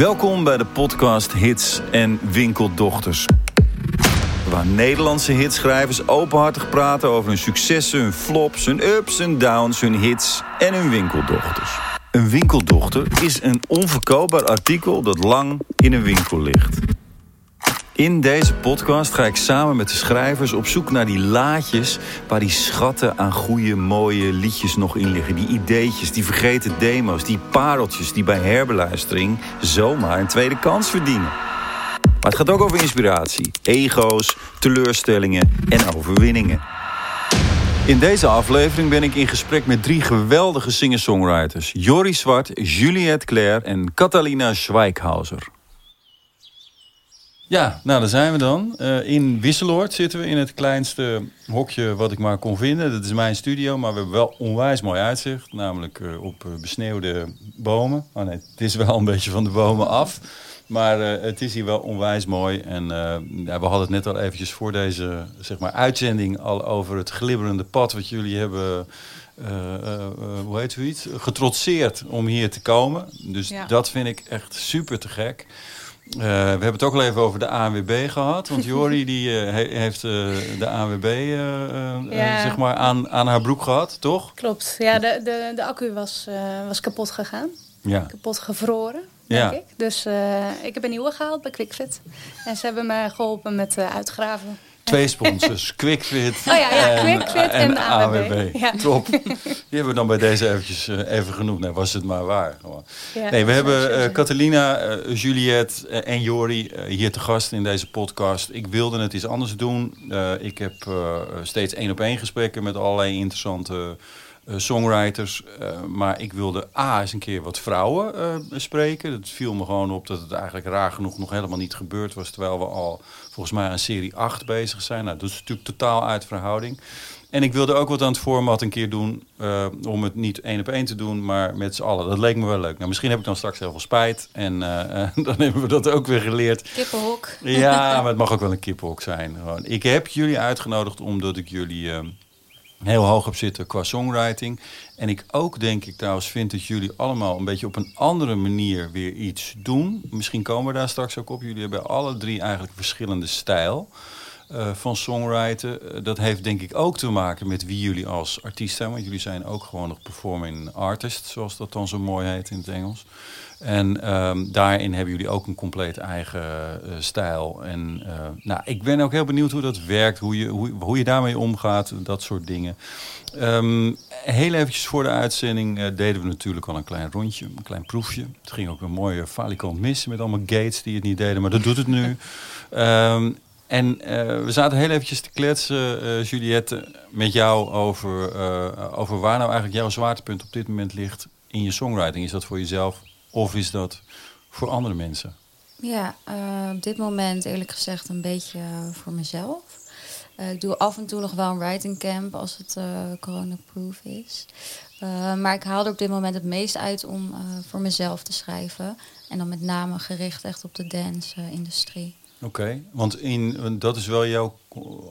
Welkom bij de podcast Hits en Winkeldochters. Waar Nederlandse hitschrijvers openhartig praten over hun successen, hun flops, hun ups en downs, hun hits en hun winkeldochters. Een winkeldochter is een onverkoopbaar artikel dat lang in een winkel ligt. In deze podcast ga ik samen met de schrijvers op zoek naar die laadjes... waar die schatten aan goede, mooie liedjes nog in liggen. Die ideetjes, die vergeten demo's, die pareltjes... die bij herbeluistering zomaar een tweede kans verdienen. Maar het gaat ook over inspiratie, ego's, teleurstellingen en overwinningen. In deze aflevering ben ik in gesprek met drie geweldige singer-songwriters. Jorie Zwart, Juliette Claire en Catalina Schweikhauser. Ja, nou daar zijn we dan. Uh, in Wisseloord zitten we in het kleinste hokje wat ik maar kon vinden. Dat is mijn studio, maar we hebben wel onwijs mooi uitzicht. Namelijk uh, op uh, besneeuwde bomen. Oh nee, het is wel een beetje van de bomen af. Maar het is hier wel onwijs mooi. En ja, we hadden het net al eventjes voor deze zeg maar, uitzending al over het glibberende pad wat jullie hebben... hoe heet u iets? Getrotseerd om hier te komen. Dus ja. dat vind ik echt super te gek. Uh, we hebben het ook al even over de ANWB gehad. Want Jori die, uh, he heeft uh, de ANWB ja. zeg maar aan, aan haar broek gehad, toch? Klopt. Ja, de, de, de accu was, was kapot gegaan. Ja. Kapot gevroren, denk ik. Dus ik heb een nieuwe gehaald bij QuickFit. En ze hebben me geholpen met uitgraven. Twee sponsors, QuickFit, oh ja, ja, en, QuickFit en, en AWB. Ja. Top. Die hebben we dan bij deze eventjes uh, even genoemd. Nee, was het maar waar. Ja, nee, we hebben uh, Catalina, uh, Juliette en Jori hier te gast in deze podcast. Ik wilde het iets anders doen. ik heb steeds één op één gesprekken met allerlei interessante songwriters. maar ik wilde A, eens een keer wat vrouwen spreken. Het viel me gewoon op dat het eigenlijk raar genoeg nog helemaal niet gebeurd was. Terwijl we al volgens mij aan serie 8 bezig zijn. Nou, dat is natuurlijk totaal uit verhouding. En ik wilde ook wat aan het format een keer doen. Uh, om het niet één op één te doen, maar met z'n allen. Dat leek me wel leuk. Nou, misschien heb ik dan straks heel veel spijt. En uh, dan hebben we dat ook weer geleerd. Kippenhok. Ja, maar het mag ook wel een kippenhok zijn. Gewoon. Ik heb jullie uitgenodigd omdat ik jullie... Heel hoog op zitten qua songwriting. En ik ook denk ik trouwens vind dat jullie allemaal een beetje op een andere manier weer iets doen. Misschien komen we daar straks ook op. Jullie hebben alle drie eigenlijk verschillende stijl. Uh, van songwriten. dat heeft denk ik ook te maken met wie jullie als artiest zijn. Want jullie zijn ook gewoon nog performing artist, zoals dat dan zo mooi heet in het Engels. En um, daarin hebben jullie ook een compleet eigen uh, stijl. En uh, nou, ik ben ook heel benieuwd hoe dat werkt, hoe je, hoe, hoe je daarmee omgaat, dat soort dingen. Um, heel eventjes voor de uitzending uh, deden we natuurlijk al een klein rondje, een klein proefje. Het ging ook een mooie falikant mis met allemaal gates die het niet deden, maar dat doet het nu. Um, en we zaten heel eventjes te kletsen, Juliette, met jou over, over waar nou eigenlijk jouw zwaartepunt op dit moment ligt in je songwriting. Is dat voor jezelf of is dat voor andere mensen? Ja, op dit moment eerlijk gezegd een beetje voor mezelf. Ik doe af en toe nog wel een writing camp als het corona-proof is. maar ik haal er op dit moment het meest uit om voor mezelf te schrijven. En dan met name gericht echt op de dance-industrie. Oké, okay, want in, dat is wel jouw,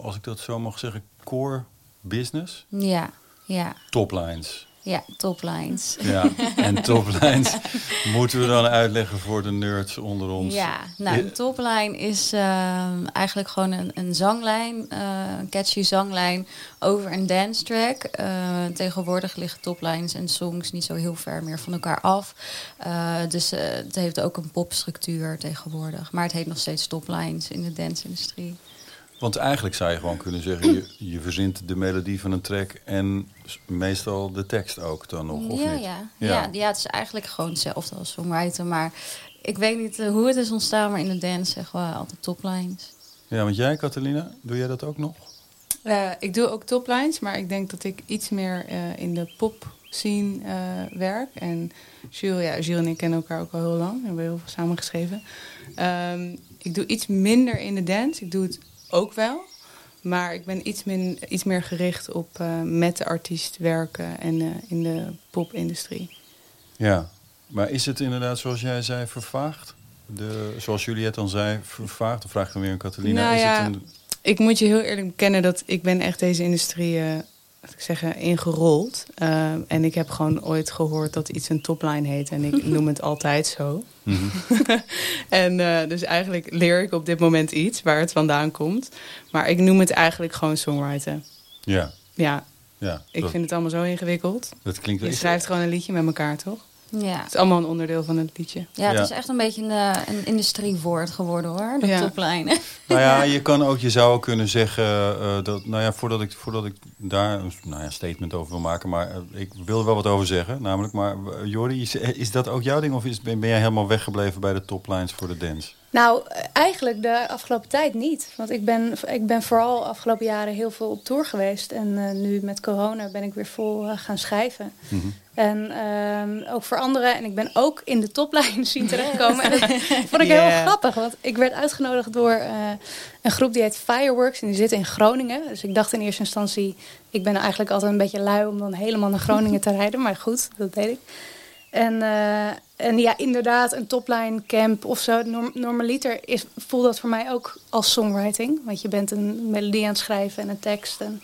als ik dat zo mag zeggen, core business? Ja, ja. Toplines. Ja, toplines. Ja, en toplines moeten we dan uitleggen voor de nerds onder ons. Ja, nou, een topline is uh, eigenlijk gewoon een, een zanglijn, uh, een catchy zanglijn over een dance track. Uh, tegenwoordig liggen toplines en songs niet zo heel ver meer van elkaar af. dus het heeft ook een popstructuur tegenwoordig. Maar het heet nog steeds toplines in de dance-industrie. Want eigenlijk zou je gewoon kunnen zeggen, je, je verzint de melodie van een track en meestal de tekst ook dan nog, of ja, niet? Ja. Ja. Ja, ja, het is eigenlijk gewoon hetzelfde als songwriter. Maar ik weet niet uh, hoe het is ontstaan, maar in de dance zeggen we altijd toplines. Ja, want jij, Catalina, doe jij dat ook nog? Uh, ik doe ook toplines, maar ik denk dat ik iets meer uh, in de pop scene werk. En Jules, ja, Jules en ik kennen elkaar ook al heel lang. We hebben heel veel samengeschreven. Um, ik doe iets minder in de dance. Ik doe het ook wel. Maar ik ben iets, min, iets meer gericht op uh, met de artiest werken en uh, in de popindustrie. Ja, maar is het inderdaad zoals jij zei vervaagd? De, zoals Juliette dan zei, vervaagd? Dan vraag ik dan weer aan Catalina. Nou is ja, het een... Ik moet je heel eerlijk bekennen dat ik ben echt deze industrie wat ik zeggen, ingerold. Uh, en ik heb gewoon ooit gehoord dat iets een topline heet. En ik noem het altijd zo. Mhm. en uh, dus eigenlijk leer ik op dit moment iets waar het vandaan komt. Maar ik noem het eigenlijk gewoon songwriter. Ja. Ja. ja ik vind het allemaal zo ingewikkeld. Dat klinkt Je schrijft gewoon een liedje met elkaar, toch? Ja. Het is allemaal een onderdeel van het liedje. Ja, het is echt een beetje een, eh, een industriewoord geworden hoor, de ja. toplijnen. Nou ja, je kan ook, je zou kunnen zeggen uh, dat, nou ja, voordat ik, voordat ik daar een nou ja, statement over wil maken, maar uh, ik wil er wel wat over zeggen, namelijk, maar Jordi, is, is, dat ook jouw ding of is, ben, ben jij helemaal weggebleven bij de toplines voor de dance? Nou, eigenlijk de afgelopen tijd niet. Want ik ben, ik ben vooral afgelopen jaren heel veel op tour geweest. En uh, nu met corona ben ik weer vol uh, gaan schrijven. Mm -hmm. En uh, ook voor anderen. En ik ben ook in de toplijn zien terechtkomen. en dat vond ik yeah. heel grappig. Want ik werd uitgenodigd door uh, een groep die heet Fireworks. En die zit in Groningen. Dus ik dacht in eerste instantie... Ik ben eigenlijk altijd een beetje lui om dan helemaal naar Groningen te rijden. Maar goed, dat deed ik. En, uh, en ja, inderdaad, een topline camp of zo. Norm, normaliter is, voelt dat voor mij ook als songwriting. Want je bent een melodie aan het schrijven en een tekst. En...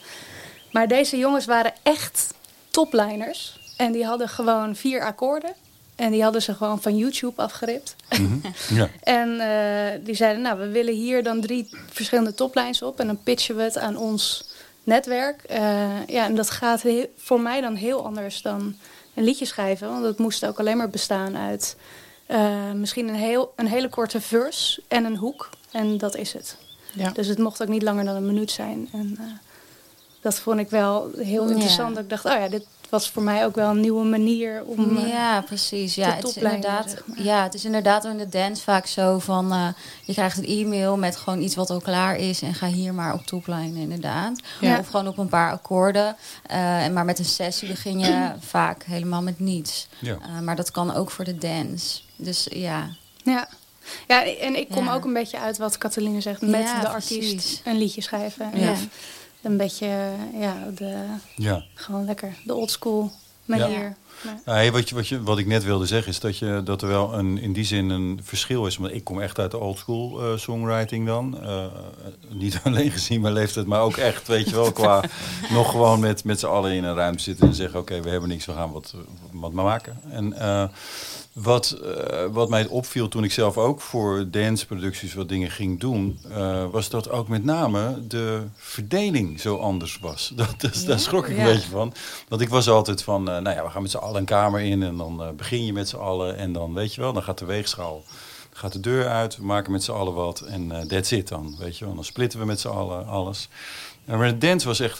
Maar deze jongens waren echt topliners. En die hadden gewoon vier akkoorden. En die hadden ze gewoon van YouTube afgeript. Mm -hmm. ja. en uh, die zeiden, nou, we willen hier dan drie verschillende toplines op. En dan pitchen we het aan ons netwerk. Uh, ja, en dat gaat voor mij dan heel anders dan een liedje schrijven. Want het moest ook alleen maar bestaan uit uh, misschien een, heel, een hele korte verse en een hoek. En dat is het. Ja. Dus het mocht ook niet langer dan een minuut zijn. En uh, dat vond ik wel heel interessant. Ja. Ik dacht, oh ja, dit was voor mij ook wel een nieuwe manier om. Ja, precies. Ja, het is inderdaad, zeg maar. ja, het is inderdaad in de dance vaak zo van uh, je krijgt een e-mail met gewoon iets wat al klaar is en ga hier maar op topline inderdaad. Ja. Of gewoon op een paar akkoorden. Uh, maar met een sessie begin je vaak helemaal met niets. Ja. maar dat kan ook voor de dance. Dus ja. Ja. Ja, en ik kom ja. ook een beetje uit wat Cataline zegt. Met ja, de artiest precies. een liedje schrijven. Ja. Een beetje, ja, de, ja. gewoon lekker de oldschool manier. Ja. Wat, je, wat, je, wat ik net wilde zeggen is dat, je, dat er wel een, in die zin een verschil is. Want ik kom echt uit de oldschool uh, songwriting dan. Uh, niet alleen gezien mijn leeftijd, maar ook echt, weet je wel, qua nog gewoon met, met z'n allen in een ruimte zitten en zeggen: Oké, we hebben niks, we gaan wat, wat maken. En uh, wat, uh, wat mij opviel toen ik zelf ook voor danceproducties wat dingen ging doen, uh, was dat ook met name de verdeling zo anders was. Dat, dat ja, daar schrok ik ja. een beetje van. Want ik was altijd van, uh, nou ja, we gaan met z'n allen een kamer in en dan begin je met z'n allen en dan weet je wel, dan gaat de weegschaal, gaat de deur uit, we maken met z'n allen wat en that's it dan, weet je wel. Dan splitten we met z'n allen alles. Maar de dance was echt,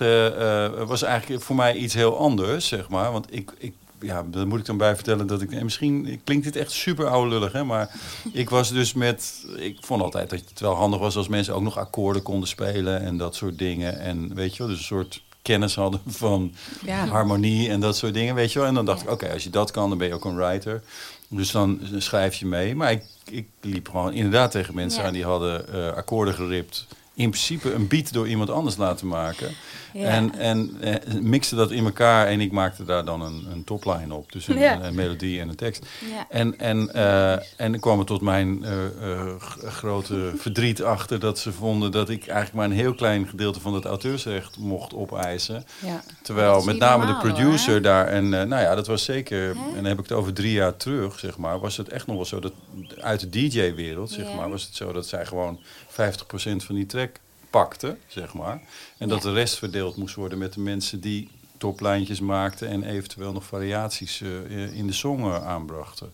was eigenlijk voor mij iets heel anders, zeg maar. Want ik, ik ja, daar moet ik dan bij vertellen dat ik. En misschien klinkt dit echt super oude lullig, hè? Maar ik was dus met. Ik vond altijd dat het wel handig was als mensen ook nog akkoorden konden spelen en dat soort dingen. En weet je wel, dus een soort kennis hadden van ja. harmonie en dat soort dingen, weet je wel. En dan dacht ja. ik, oké, okay, als je dat kan, dan ben je ook een writer. Dus dan schrijf je mee. Maar ik, ik liep gewoon inderdaad tegen mensen ja. aan die hadden uh, akkoorden geript. In principe een beat door iemand anders laten maken. Ja. En, en eh, mixte dat in elkaar en ik maakte daar dan een, een topline op. Dus een, ja. een, melodie en een tekst. Ja. En, en, uh, en kwam er tot mijn uh, uh, grote verdriet achter dat ze vonden dat ik eigenlijk maar een heel klein gedeelte van het auteursrecht mocht opeisen. Terwijl met name normaal, de producer hoor, daar, en nou ja, dat was zeker, en dan heb ik het over drie jaar terug, zeg maar, was het echt nog wel zo dat uit de DJ-wereld, zeg maar, was het zo dat zij gewoon 50% van die track pakte, zeg maar. En dat de rest verdeeld moest worden met de mensen die toplijntjes maakten en eventueel nog variaties uh, in de zongen aanbrachten.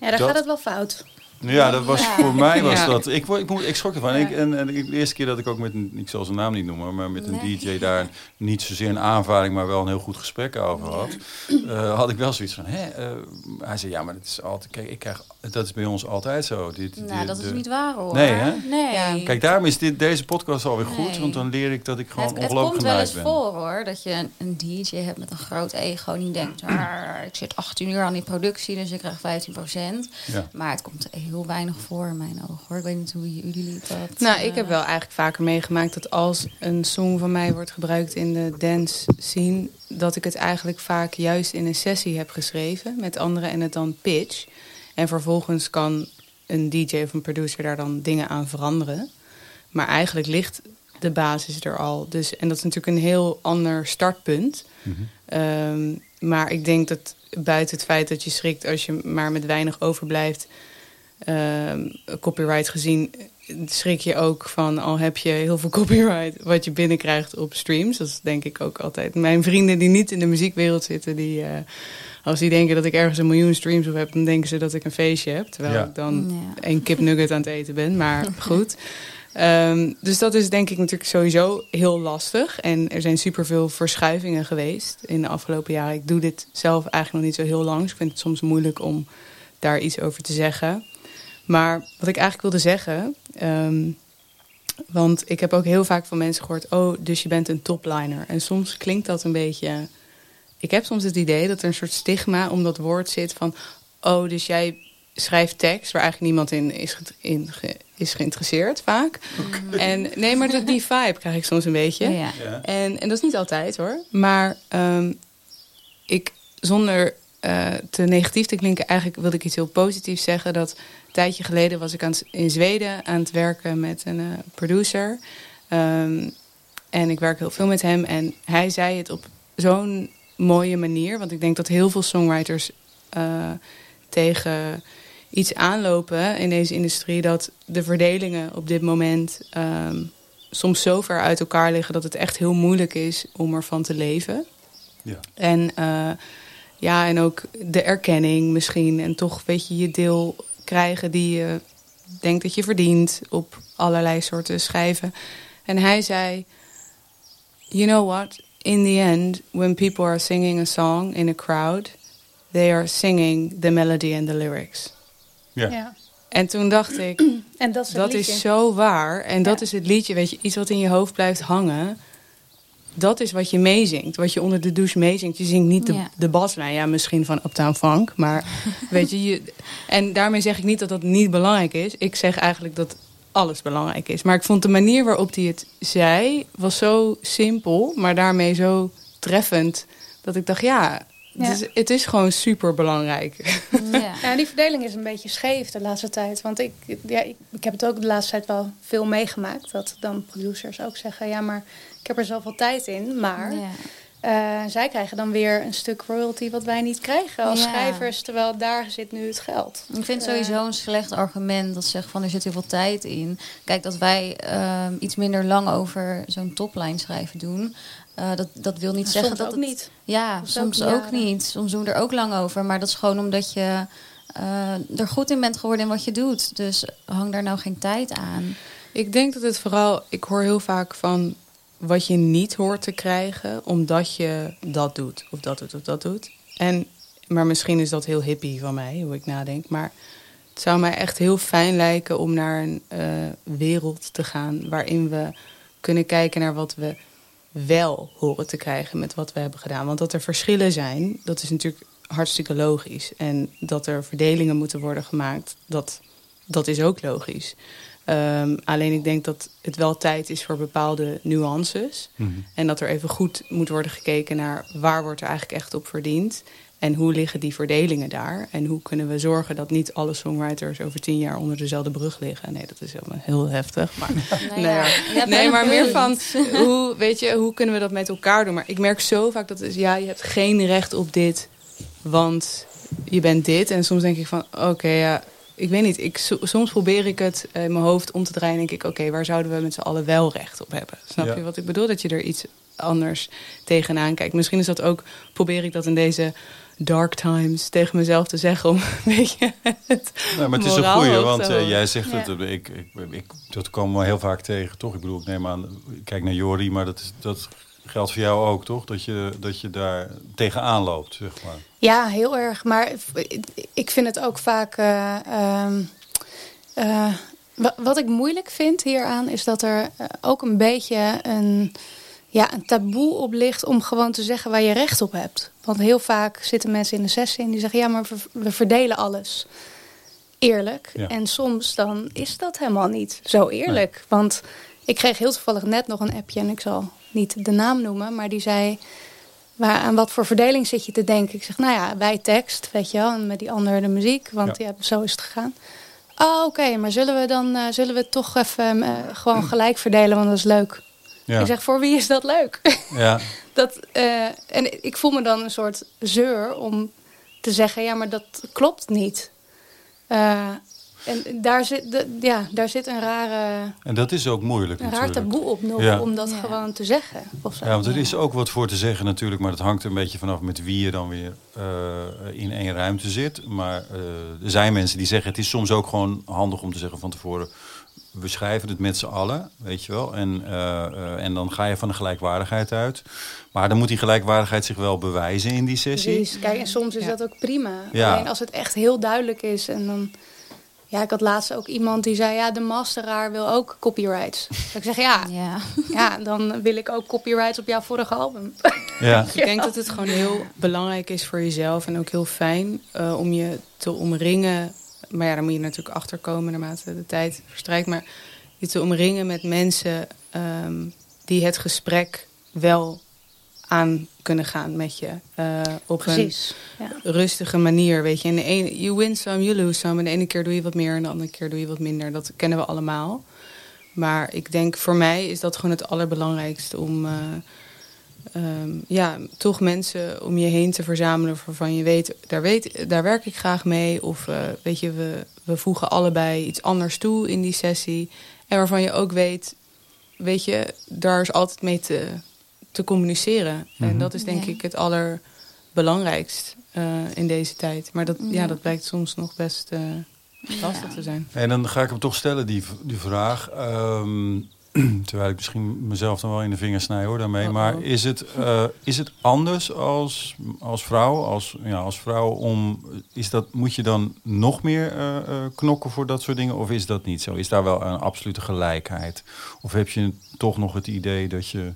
Ja, daar dat, gaat het wel fout. Ja, dat was ja. voor mij was ja. dat. Ik, ik, ik, ik schrok ervan. Ja. Ik, en, en de eerste keer dat ik ook met een, ik zal zijn naam niet noemen, maar met een nee. DJ daar niet zozeer een aanvaring, maar wel een heel goed gesprek over had, uh, had ik wel zoiets van. Hè, uh, hij zei ja, maar het is altijd. Kijk, ik krijg, dat is bij ons altijd zo. Dit, nou, dit, dat is niet waar hoor. Nee, hè? Nee. Kijk, daarom is dit, deze podcast alweer goed, nee. want dan leer ik dat ik gewoon het, ongelooflijk Het komt wel eens ben. voor hoor, dat je een, een, DJ hebt met een groot ego en die denkt, ah, ik zit 18 uur aan die productie, dus ik krijg 15 procent. Maar het komt heel weinig voor in mijn ogen hoor. Ik weet niet hoe jullie dat... Nou, uh... ik heb wel eigenlijk vaker meegemaakt dat als een song van mij wordt gebruikt in de dance scene... dat ik het eigenlijk vaak juist in een sessie heb geschreven met anderen en het dan pitch. En vervolgens kan een DJ of een producer daar dan dingen aan veranderen. Maar eigenlijk ligt de basis er al. Dus, en dat is natuurlijk een heel ander startpunt. Ehm, maar ik denk dat buiten het feit dat je schrikt als je maar met weinig overblijft, copyright gezien, schrik je ook van al heb je heel veel copyright wat je binnenkrijgt op streams. Dat is denk ik ook altijd. Mijn vrienden die niet in de muziekwereld zitten, die, uh, als die denken dat ik ergens een miljoen streams op heb, dan denken ze dat ik een feestje heb. Terwijl ik dan ja. een kipnugget aan het eten ben. Maar goed. Um, dus dat is denk ik natuurlijk sowieso heel lastig. En er zijn superveel verschuivingen geweest in de afgelopen jaren. Ik doe dit zelf eigenlijk nog niet zo heel lang. Dus ik vind het soms moeilijk om daar iets over te zeggen. Maar wat ik eigenlijk wilde zeggen... Um, want ik heb ook heel vaak van mensen gehoord... oh, dus je bent een topliner. En soms klinkt dat een beetje... Ik heb soms het idee dat er een soort stigma om dat woord zit van... oh, dus jij schrijft tekst waar eigenlijk niemand in is, in, is geïnteresseerd vaak. En nee, maar die vibe krijg ik soms een beetje. Ja. En, en dat is niet altijd hoor. Maar um, ik, zonder uh, te negatief te klinken, eigenlijk wilde ik iets heel positiefs zeggen. Dat tijdje geleden was ik aan, in Zweden aan het werken met een uh, producer. Um, en ik werk heel veel met hem. En hij zei het op zo'n mooie manier. Want ik denk dat heel veel songwriters uh, tegen iets aanlopen in deze industrie... dat de verdelingen op dit moment um, soms zo ver uit elkaar liggen... dat het echt heel moeilijk is om ervan te leven. Ja. En, uh, ja, en ook de erkenning misschien. En toch weet je je deel krijgen die je denkt dat je verdient... op allerlei soorten schijven. En hij zei... You know what? In the end, when people are singing a song in a crowd... they are singing the melody and the lyrics... Ja. ja. En toen dacht ik, en dat is, dat is zo waar. En dat is het liedje, weet je, iets wat in je hoofd blijft hangen. Dat is wat je meezingt, wat je onder de douche meezingt. Je zingt niet de, ja. de baslijn, ja, misschien van Uptown Funk. Maar weet je, je, en daarmee zeg ik niet dat dat niet belangrijk is. Ik zeg eigenlijk dat alles belangrijk is. Maar ik vond de manier waarop hij het zei, was zo simpel, maar daarmee zo treffend. Dat ik dacht, ja, ja. Het, is, het is gewoon super belangrijk. Ja. ja, die verdeling is een beetje scheef de laatste tijd. Want ik, ja, ik, ik, heb het ook de laatste tijd wel veel meegemaakt. Dat dan producers ook zeggen: ja, maar ik heb er zoveel tijd in. Maar ja. uh, zij krijgen dan weer een stuk royalty wat wij niet krijgen als schrijvers. Terwijl daar zit nu het geld. Ik vind sowieso uh, een slecht argument dat zegt van er zit heel veel tijd in. Kijk, dat wij uh, iets minder lang over zo'n topline schrijven doen. Uh, dat, dat wil niet zeggen dat ook het, niet. Ja, soms, ook, ook niet. Soms doen we er ook lang over. Maar dat is gewoon omdat je uh, er goed in bent geworden in wat je doet. Dus hang daar nou geen tijd aan. Ik denk dat het vooral... Ik hoor heel vaak van wat je niet hoort te krijgen... omdat je dat doet. Of dat doet of dat doet. En, maar misschien is dat heel hippie van mij, hoe ik nadenk. Maar het zou mij echt heel fijn lijken om naar een uh, wereld te gaan... waarin we kunnen kijken naar wat we wel horen te krijgen met wat we hebben gedaan. Want dat er verschillen zijn, dat is natuurlijk hartstikke logisch. En dat er verdelingen moeten worden gemaakt, dat, dat is ook logisch. Um, alleen ik denk dat het wel tijd is voor bepaalde nuances. Mm -hmm. En dat er even goed moet worden gekeken naar waar wordt er eigenlijk echt op verdiend. En hoe liggen die verdelingen daar? En hoe kunnen we zorgen dat niet alle songwriters over tien jaar onder dezelfde brug liggen? Nee, dat is helemaal heel heftig. Maar, nee, nee, nee maar meer van hoe, weet je, hoe kunnen we dat met elkaar doen? Maar ik merk zo vaak dat is, ja, je hebt geen recht op dit, want je bent dit. En soms denk ik van, oké, okay, ja, ik weet niet. Ik, soms probeer ik het in mijn hoofd om te draaien. En denk ik, oké, okay, waar zouden we met z'n allen wel recht op hebben? Snap ja. je wat ik bedoel? Dat je er iets anders tegenaan kijkt. Misschien is dat ook, probeer ik dat in deze dark times tegen mezelf te zeggen om een beetje het nou, maar het is een goeie, want uh, jij zegt ja. het, ik, ik, ik, dat komen we heel vaak tegen, toch? Ik bedoel, ik neem aan, kijk naar Jori, maar dat, is, dat geldt voor jou ook, toch? Dat je, dat je daar tegenaan loopt, zeg maar. Ja, heel erg. Maar ik vind het ook vaak... Uh, um, uh, wat ik moeilijk vind hieraan is dat er ook een beetje een ja, een taboe op ligt om gewoon te zeggen waar je recht op hebt. Want heel vaak zitten mensen in de sessie en die zeggen... ja, maar we verdelen alles eerlijk. En soms dan is dat helemaal niet zo eerlijk. Nee. Want ik kreeg heel toevallig net nog een appje... en ik zal niet de naam noemen, maar die zei... Waar, aan wat voor verdeling zit je te denken? Ik zeg, nou ja, wij tekst, weet je wel, en met die andere de muziek. Want ja, ja zo is het gegaan. Oh, oké, okay, maar zullen we dan uh, zullen we toch even uh, gewoon gelijk verdelen, want dat is leuk Ja. Ik zeg, voor wie is dat leuk? Ja. dat, eh, en ik voel me dan een soort zeur om te zeggen, ja, maar dat klopt niet. En daar zit, de, ja, daar zit een rare, En dat is ook moeilijk een raar natuurlijk. taboe op nog Ja. om dat Ja. gewoon te zeggen. Of zo. Ja, want er is ook wat voor te zeggen natuurlijk, maar dat hangt er een beetje vanaf met wie je dan weer eh, in één ruimte zit. Maar eh, er zijn mensen die zeggen, het is soms ook gewoon handig om te zeggen van tevoren, we schrijven het met z'n allen, weet je wel. En, eh, eh, en dan ga je van de gelijkwaardigheid uit. Maar dan moet die gelijkwaardigheid zich wel bewijzen in die sessie. Precies. Kijk, en soms is Ja. dat ook prima. Ja. Alleen als het echt heel duidelijk is en dan... Ja, ik had laatst ook iemand die zei, ja, de masteraar wil ook copyrights. Dus ik zeg, ja, Ja. ja, dan wil ik ook copyrights op jouw vorige album. Ja. Ik denk dat het gewoon heel belangrijk is voor jezelf en ook heel fijn eh, om je te omringen. Maar ja, daar moet je natuurlijk achter komen naarmate de tijd verstrijkt. Maar je te omringen met mensen ehm, die het gesprek wel aan kunnen gaan met je. eh, op Precies. Ja. een rustige manier, weet je. En de ene, you win some, you lose some. En de ene keer doe je wat meer en de andere keer doe je wat minder. Dat kennen we allemaal. Maar ik denk voor mij is dat gewoon het allerbelangrijkste om... eh, ehm, ja, toch mensen om je heen te verzamelen waarvan je weet, daar, weet, daar werk ik graag mee. Of eh, weet je, we, we voegen allebei iets anders toe in die sessie. En waarvan je ook weet, weet je, daar is altijd mee te, te communiceren. Mhm. En dat is denk Ja. ik het allerbelangrijkst eh, in deze tijd. Maar dat, ja. Ja. dat blijkt soms nog best eh, lastig Ja. te zijn. En dan ga ik hem toch stellen, die, die vraag. Ehm, terwijl ik misschien mezelf dan wel in de vingers snij hoor daarmee. Uh-oh. Maar is het, eh, is het anders als, als vrouw? Als, ja, als vrouw om, is dat, moet je dan nog meer eh, eh, knokken voor dat soort dingen? Of is dat niet zo? Is daar wel een absolute gelijkheid? Of heb je toch nog het idee dat je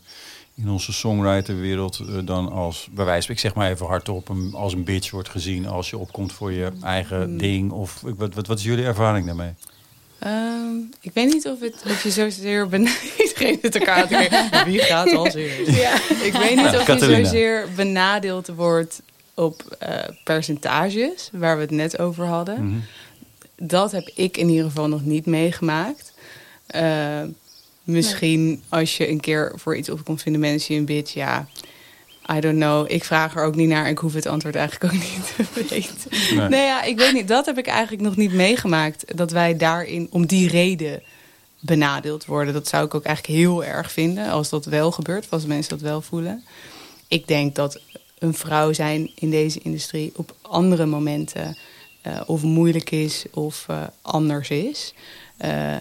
in onze songwriterwereld dan als, bij wijze ik zeg maar even hardop, een, als een bitch wordt gezien als je opkomt voor je eigen Mm. ding? Of wat, wat, wat is jullie ervaring daarmee? Ehm, ik weet niet of, het, of je zozeer benadelt. Elkaar. Wie gaat als eerst? Ja. Ik weet niet Nou, of je zozeer benadeeld wordt op eh, percentages, waar we het net over hadden. Mhm. Dat heb ik in ieder geval nog niet meegemaakt. Eh, misschien als je een keer voor iets opkomt, vinden mensen je een bitch. Ja, I don't know. Ik vraag er ook niet naar. Ik hoef het antwoord eigenlijk ook niet te weten. Nee. Nee, ja, ik weet niet. Dat heb ik eigenlijk nog niet meegemaakt. Dat wij daarin om die reden benadeeld worden. Dat zou ik ook eigenlijk heel erg vinden als dat wel gebeurt. Als mensen dat wel voelen. Ik denk dat een vrouw zijn in deze industrie op andere momenten eh, of moeilijk is of eh, anders is. Eh,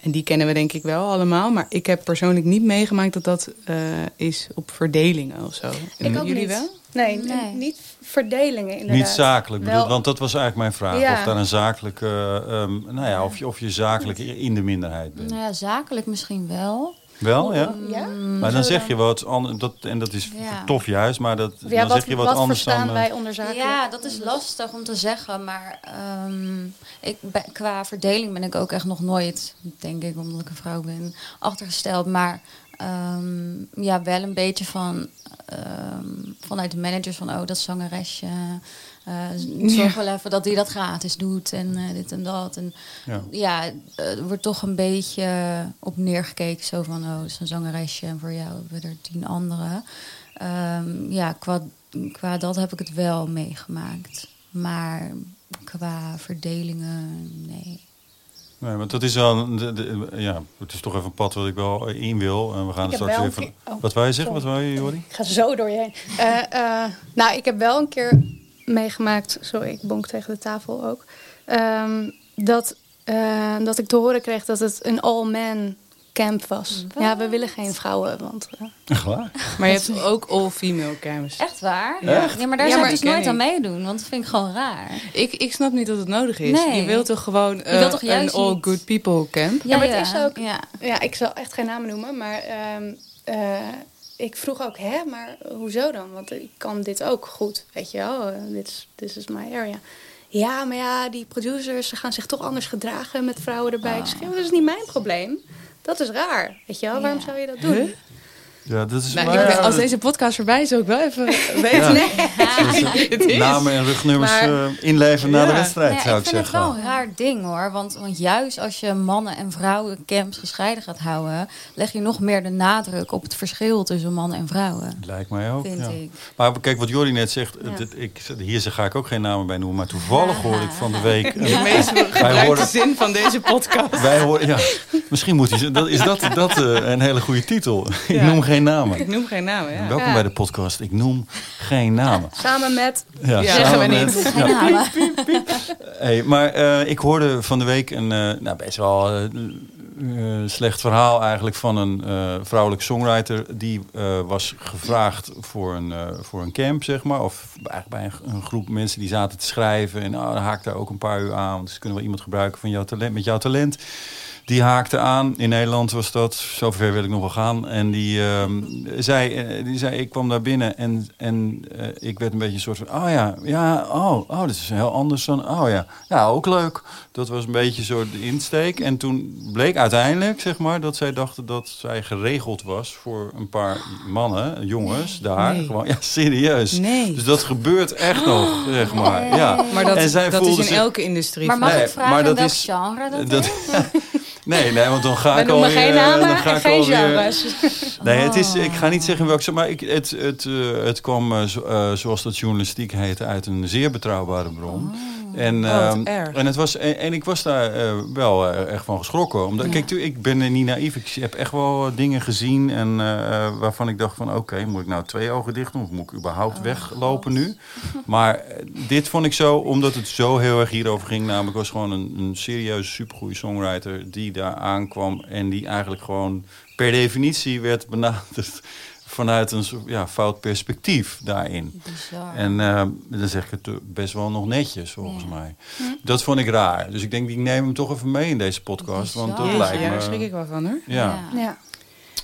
en die kennen we denk ik wel allemaal. Maar ik heb persoonlijk niet meegemaakt dat dat eh, is op verdelingen of zo. Ik ook Jullie niet. wel? Nee, Nee. niet verdelingen inderdaad. Niet zakelijk, bedoel, want dat was eigenlijk mijn vraag. Ja. Of daar een zakelijke, ehm, nou ja, of je, of je zakelijk in de minderheid bent. Nou ja, zakelijk misschien wel. Wel, ja? Ja? Maar dan zeg je wat anders, dat, en dat is Ja. tof juist, maar dat, ja, dan wat, zeg je wat, wat anders dan... eh, wij onder zakelijk? Ja, dat is lastig om te zeggen. Maar ehm, ik, ben- qua verdeling ben ik ook echt nog nooit, denk ik, omdat ik een vrouw ben, achtergesteld. Maar ehm, ja, wel een beetje van ehm, vanuit de managers van oh, dat zangeresje. Eh zorg wel even dat hij dat gratis doet en eh, dit en dat. En ja. ja, eh, er wordt toch een beetje op neergekeken. Zo van, oh, dat is een zangeresje en voor jou hebben we er tien anderen. Ehm, ja, qua, qua dat heb ik het wel meegemaakt. Maar qua verdelingen, nee. Nee, want dat is de, de- ja, het is toch even een pad wat ik wel in wil. En we gaan straks keer- oh, wat je zeggen? sorry. Wat wou je, Jori? Ik ga zo door je heen. Eh, eh, nou, ik heb wel een keer meegemaakt, sorry, ik bonk tegen de tafel ook, ehm, dat, eh, dat ik te horen kreeg dat het een all-man camp was. Wat? Ja, we willen geen vrouwen, want... eh, Echt waar? Maar je hebt ook all-female camps. Echt waar? Ja. Ja, maar daar Ja, zou maar ik dus ik nooit aan meedoen, want dat vind ik gewoon raar. Ik, ik snap niet dat het nodig is. Nee. Je wilt toch gewoon eh, wilt toch een juist all niet- good people camp? Ja, maar het is ook- Ja. ja, ik zal echt geen namen noemen, maar ehm, eh, ik vroeg ook, hè, maar hoezo dan? Want ik kan dit ook goed, weet je wel. Eh, Dit is this is my area. Ja, maar ja, die producers ze gaan zich toch anders gedragen met vrouwen erbij. Ik zeg, ja, dat is niet mijn probleem. Dat is raar, weet je wel. Waarom Ja. zou je dat doen? Huh? Ja, dat is Nou, maar ben- als deze podcast voorbij is, ook wel even weten. Nee. Het is. namen en rugnummers Maar- eh, inleveren na de wedstrijd, Ja, zou ik ik vind het zeggen. wel een raar ding hoor. Want, want juist als je mannen- en vrouwencamps gescheiden gaat houden, leg je nog meer de nadruk op het verschil tussen mannen en vrouwen. Lijkt mij ook. Vind ja. ik. Maar kijk, wat Jordi net zegt, Ja. dit- ik, hier ga ik ook geen namen bij noemen, maar toevallig hoorde ik van de week. De meest gebruikte zin van deze podcast. Wij horen, ja, misschien moet hij, dat, is dat, dat eh, een hele goede titel. Ik noem geen namen. Ik noem geen namen, ja. Welkom Ja. bij de podcast. Ik noem geen namen. Samen met... Ja, Ja, samen zeggen we met- niet. Geen namen. Hey, maar eh, ik hoorde van de week een eh, nou, best wel eh, eh, slecht verhaal eigenlijk van een eh, vrouwelijk songwriter. Die eh, was gevraagd voor een, eh, voor een camp, zeg maar. Of eigenlijk bij een, een groep mensen die zaten te schrijven. En nou, dan haakt daar ook een paar uur aan. Want ze kunnen wel iemand gebruiken van jouw talent, met jouw talent. Die haakte aan. In Nederland was dat. Zover wil ik nog wel gaan. En die, ehm, zei, eh, die zei, ik kwam daar binnen en, en eh, ik werd een beetje een soort van... Oh ja, ja, oh, oh, dit is heel anders dan... Oh ja, ja, ook leuk. Dat was een beetje zo de insteek. En toen bleek uiteindelijk, zeg maar, dat zij dachten dat zij geregeld was... voor een paar mannen, jongens, daar. nee. Gewoon, ja, serieus. Nee. Dus dat gebeurt echt nog, zeg maar. Ja. Maar dat, En zij dat is in zich- elke industrie. Maar mag Nee, ik vragen maar in dat welk is- genre dat, dat- is? Nee, nee, want dan ga We ik alweer... geen eh, namen dan ga en ik geen genres. Nee, het is, Oh. ik ga niet zeggen welke, maar ik, het, het, eh, het kwam, eh, zo- eh, zoals dat journalistiek heette, uit een zeer betrouwbare bron. En, Oh, wat ehm, en, het was, en, en ik was daar eh, wel echt van geschrokken. Omdat, Ja. Kijk, tu- ik ben niet naïef. Ik heb echt wel dingen gezien en, eh, eh, waarvan ik dacht van... oké, moet ik nou twee ogen dicht doen? Of moet ik überhaupt Oh, weglopen nu? Maar dit vond ik zo, omdat het zo heel erg hierover ging. Namelijk was gewoon een, een serieus supergoeie songwriter... die daar aankwam en die eigenlijk gewoon per definitie werd benaderd... vanuit een ja, fout perspectief daarin. Bizar. En eh, dan zeg ik het eh, best wel nog netjes, volgens Ja. mij. Dat vond ik raar. Dus ik denk, ik neem hem toch even mee in deze podcast. Want dat lijkt ja, me... daar schrik ik wel van hoor. Ja. Ja.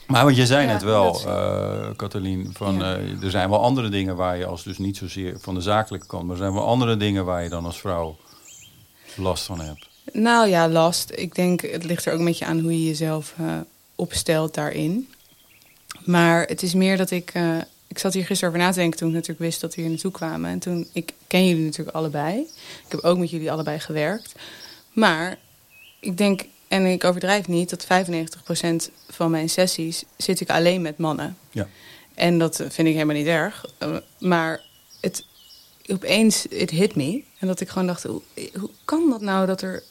Maar wat je zei Ja, net wel, eh Katalien, van, Ja. eh, er zijn wel andere dingen waar je als dus niet zozeer van de zakelijke kant, maar er zijn wel andere dingen waar je dan als vrouw last van hebt. Nou ja, last. Ik denk, het ligt er ook een beetje aan hoe je jezelf eh, opstelt daarin. Maar het is meer dat ik... eh, ik zat hier gisteren over na te denken toen ik natuurlijk wist dat we hier naartoe kwamen. En toen, ik ken jullie natuurlijk allebei. Ik heb ook met jullie allebei gewerkt. Maar ik denk, en ik overdrijf niet, dat 95% van mijn sessies zit ik alleen met mannen. Ja. En dat vind ik helemaal niet erg. Eh, maar het, opeens, het hit me. En dat ik gewoon dacht, hoe, hoe kan dat nou dat er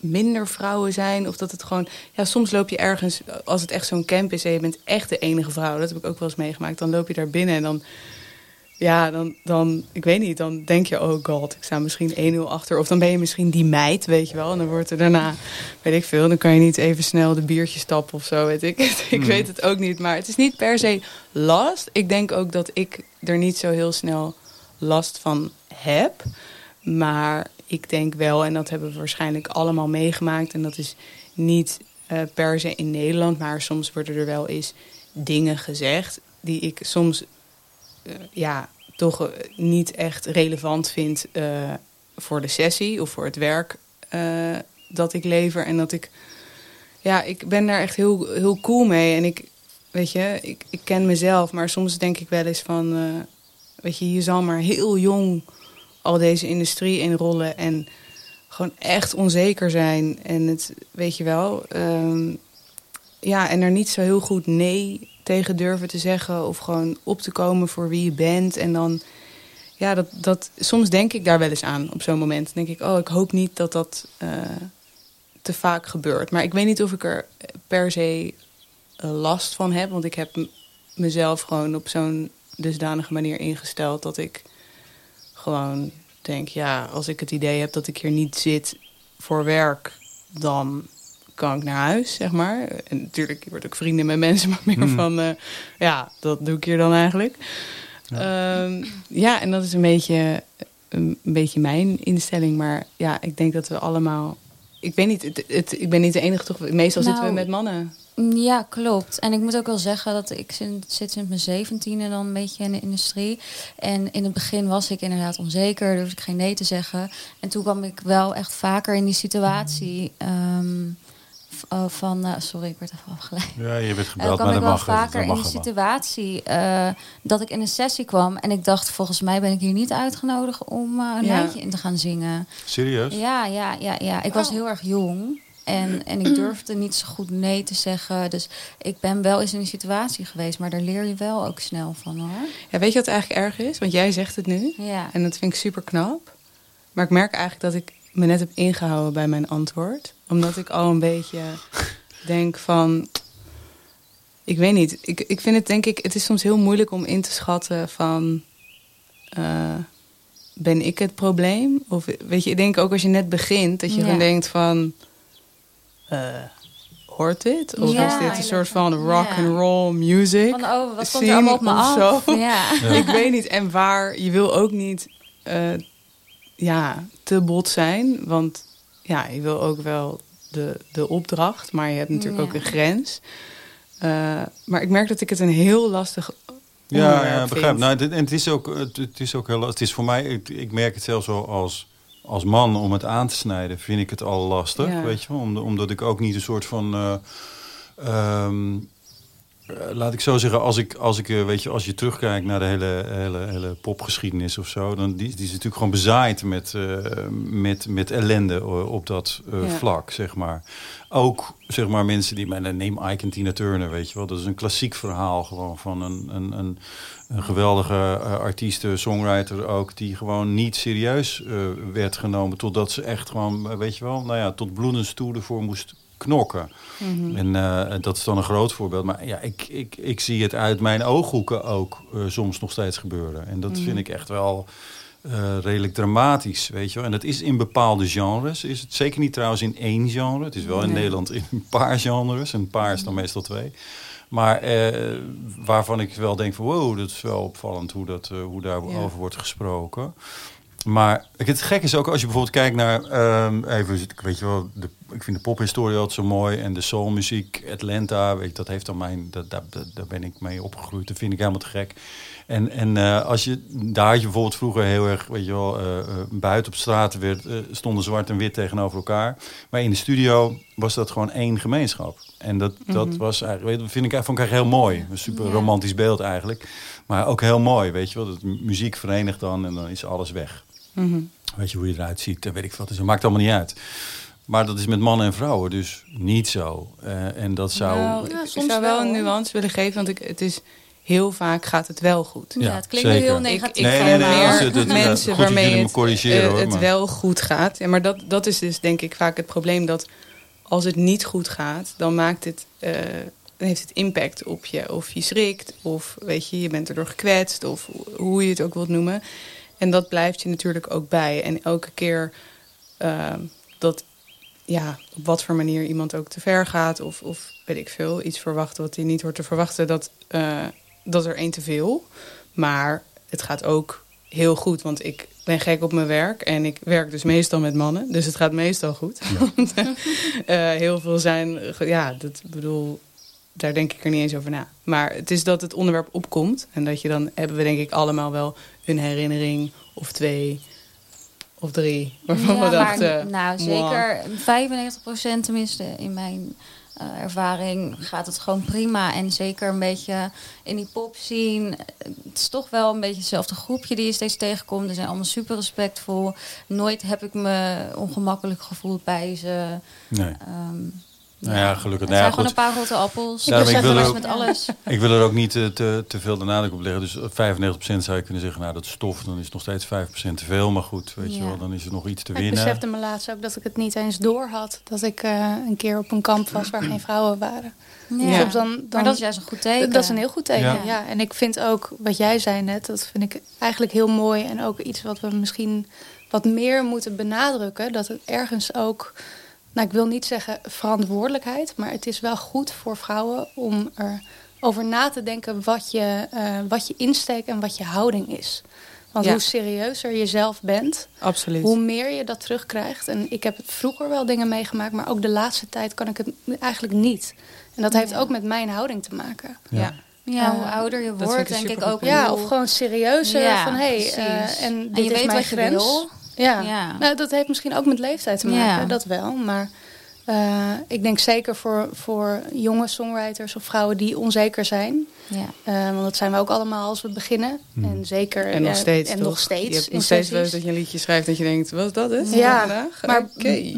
minder vrouwen zijn? Of dat het gewoon... Ja, soms loop je ergens, als het echt zo'n camp is... en je bent echt de enige vrouw, dat heb ik ook wel eens meegemaakt... dan loop je daar binnen en dan... Ja, dan, dan, ik weet niet, dan denk je, oh god, ik sta misschien 1-0 achter. Of dan ben je misschien die meid, weet je wel. En dan wordt er daarna, weet ik veel, dan kan je niet even snel de biertjes stappen of zo, weet ik. ik Hmm. weet het ook niet, maar het is niet per se last. Ik denk ook dat ik er niet zo heel snel last van heb. Maar ik denk wel, en dat hebben we waarschijnlijk allemaal meegemaakt... en dat is niet eh, per se in Nederland... maar soms worden er wel eens dingen gezegd... die ik soms eh, ja, toch eh, niet echt relevant vind voor de sessie... of voor het werk dat ik lever. En dat ik... Ja, ik ben daar echt heel, heel cool mee. En ik, weet je, ik, ik ken mezelf... maar soms denk ik wel eens van... weet je, je zal maar heel jong al deze industrie inrollen en gewoon echt onzeker zijn. En het, weet je wel, ehm, ja, en er niet zo heel goed nee tegen durven te zeggen of gewoon op te komen voor wie je bent. En dan, ja, dat, dat, soms denk ik daar wel eens aan op zo'n moment. Dan denk ik, oh, ik hoop niet dat dat eh, te vaak gebeurt. Maar ik weet niet of ik er per se eh, last van heb, want ik heb mezelf gewoon op zo'n dusdanige manier ingesteld dat ik gewoon denk, ja, als ik het idee heb dat ik hier niet zit voor werk, dan kan ik naar huis, zeg maar. En natuurlijk, je wordt ook vrienden met mensen, maar meer Hmm. van, eh, ja, dat doe ik hier dan eigenlijk. Ja. ja, en dat is een beetje, een beetje mijn instelling. Maar ja, ik denk dat we allemaal... Ik weet niet, het, het- ik ben niet de enige, toch? Meestal zitten we Nou, met mannen. Ja, klopt. En ik moet ook wel zeggen dat ik zit, zit sinds mijn zeventiende dan een beetje in de industrie. En in het begin was ik inderdaad onzeker, durfde ik geen nee te zeggen. En toen kwam ik wel echt vaker in die situatie ehm, uh, van, uh, sorry, ik werd even afgeleid. Ja, je bent Uh, gebeld, kwam maar ik wel mag. vaker in de wel. situatie eh, dat ik in een sessie kwam en ik dacht, volgens mij ben ik hier niet uitgenodigd om eh, een Ja. lijntje in te gaan zingen. Serieus? Ja, ja, ja, ja. Ik was heel erg jong. En, en ik durfde niet zo goed nee te zeggen. Dus ik ben wel eens in een situatie geweest. Maar daar leer je wel ook snel van hoor. Ja, weet je wat eigenlijk erg is? Want jij zegt het nu. Ja. En dat vind ik super knap. Maar ik merk eigenlijk dat ik me net heb ingehouden bij mijn antwoord. Omdat ik al een beetje denk van... Ik weet niet. Ik, ik vind het denk ik... Het is soms heel moeilijk om in te schatten van... eh, ben ik het probleem? Of weet je, ik denk ook als je net begint... dat je Ja. dan denkt van... eh, hoort dit? Of Ja. is dit een soort van rock and roll music? Van, oh, wat komt er allemaal op me af? zo. Ja. Ik weet niet. En waar, je wil ook niet eh, ja, te bot zijn. Want ja, je wil ook wel de, de opdracht. Maar je hebt natuurlijk Ja. ook een grens. Eh, maar ik merk dat ik het een heel lastig Ja, ja begrijp. vind. Nou, dit, en het is ook, het, het is ook heel lastig. Het is voor mij, ik, ik merk het zelfs wel als, als man om het aan te snijden, vind ik het al lastig. Ja. Weet je wel? Om- omdat ik ook niet een soort van. eh, ehm, eh, laat ik zo zeggen, als ik, als ik eh, weet je, als je terugkijkt naar de hele, hele, hele popgeschiedenis of zo, dan die, die is natuurlijk gewoon bezaaid met, met, met ellende op dat Ja. vlak, zeg maar. Ook zeg maar mensen die, neem Ike en Tina Turner, weet je wel, dat is een klassiek verhaal gewoon van een, een, een, een geweldige uh, artiest, songwriter ook, die gewoon niet serieus uh, werd genomen totdat ze echt gewoon, weet je wel, nou ja, tot bloedens toe ervoor moest knokken. Mhm. En uh, dat is dan een groot voorbeeld. Maar ja, ik, ik, ik zie het uit mijn ooghoeken ook soms nog steeds gebeuren. En dat mm-hmm. vind ik echt wel uh, redelijk dramatisch, weet je wel. En dat is in bepaalde genres. Is het zeker niet trouwens in één genre. Het is wel in Nee. Nederland in een paar genres. En een paar is dan meestal twee. Maar eh, waarvan ik wel denk van wow, dat is wel opvallend hoe, dat, uh, hoe daarover ja. wordt gesproken. Maar het gek is ook als je bijvoorbeeld kijkt naar, um, even, weet je wel, de, ik vind de pophistorie altijd zo mooi en de soulmuziek, Atlanta, weet je, dat heeft dan mijn, dat, daar, daar ben ik mee opgegroeid, dat vind ik helemaal te gek. En, en uh, als je, daar had je bijvoorbeeld vroeger heel erg, weet je wel, uh, uh, buiten op straat werd, stonden zwart en wit tegenover elkaar. Maar in de studio was dat gewoon één gemeenschap. En dat, mm -hmm. dat was eigenlijk, dat vind ik, vond ik eigenlijk heel mooi. Een super romantisch beeld eigenlijk. Maar ook heel mooi, weet je wel. Dat muziek verenigt dan en dan is alles weg. Mm -hmm. Weet je hoe je eruit ziet, weet ik wat. Dus dat maakt allemaal niet uit. Maar dat is met mannen en vrouwen dus niet zo. Uh, en dat zou... Nou, ja, ik zou wel een nuance willen geven, want ik, het is heel vaak gaat het wel goed. Ja, het klinkt heel negatief. Ik, ik nee, nee, nee, meer het, het, mensen ja, waarmee het, corrigeren, uh, het wel goed gaat. Ja, maar dat, dat is dus denk ik vaak het probleem dat als het niet goed gaat, dan maakt het... Uh, dan heeft het impact op je. Of je schrikt, of weet je, je bent erdoor gekwetst, of hoe je het ook wilt noemen. En dat blijft je natuurlijk ook bij. En elke keer uh, dat, ja, op wat voor manier iemand ook te ver gaat, of, of weet ik veel, iets verwachten wat hij niet hoort te verwachten, dat, uh, dat er één te veel. Maar het gaat ook heel goed, want ik ben gek op mijn werk en ik werk dus meestal met mannen, dus het gaat meestal goed. Ja. uh, heel veel zijn, ja, dat bedoel, daar denk ik er niet eens over na. Maar het is dat het onderwerp opkomt en dat je dan hebben we denk ik allemaal wel een herinnering of twee of drie waarvan ja, we dachten. Nou, zeker 95% tenminste in mijn uh, ervaring gaat het gewoon prima. En zeker een beetje in die pop zien. Het is toch wel een beetje hetzelfde groepje die je steeds tegenkomt. Ze zijn allemaal super respectvol. Nooit heb ik me ongemakkelijk gevoeld bij ze. Nee. Um, nou ja, gelukkig. Het nou ja, zijn gewoon een paar rotte appels. Ik, wil er ook, met alles. ik wil er ook niet te, te, te veel de nadruk op leggen. Dus 95% zou je kunnen zeggen, nou dat is stof. Dan is het nog steeds 5% te veel. Maar goed, weet ja. je wel, dan is er nog iets te ik winnen. Ik besefte me laatst ook dat ik het niet eens door had. Dat ik uh, een keer op een kamp was waar geen vrouwen waren. Ja. Dus dan, dan, maar dat is juist een goed teken. Dat is een heel goed teken, ja. ja. En ik vind ook, wat jij zei net, dat vind ik eigenlijk heel mooi. En ook iets wat we misschien wat meer moeten benadrukken. Dat het ergens ook nou, ik wil niet zeggen verantwoordelijkheid, maar het is wel goed voor vrouwen om erover na te denken wat je, uh, wat je insteek en wat je houding is. Want ja. hoe serieuzer je zelf bent, Absoluut. hoe meer je dat terugkrijgt. En ik heb vroeger wel dingen meegemaakt, maar ook de laatste tijd kan ik het eigenlijk niet. En dat heeft ja. ook met mijn houding te maken. Ja. Ja, hoe ouder je wordt, denk ik ook. Ja, of gewoon serieuzer. Ja, van hé, hey, uh, en dit en je is weet mijn wat grens. Je wil. Ja. ja, nou, dat heeft misschien ook met leeftijd te maken, ja. dat wel. Maar Eh, ik denk zeker voor, voor jonge songwriters of vrouwen die onzeker zijn. Ja. Eh, want dat zijn we ook allemaal als we beginnen. Hmm. En zeker. En nog eh, steeds, En toch? nog steeds. Je hebt nog steeds wel sessies. dat je een liedje schrijft dat je denkt, wat is dat is? Ja? Maar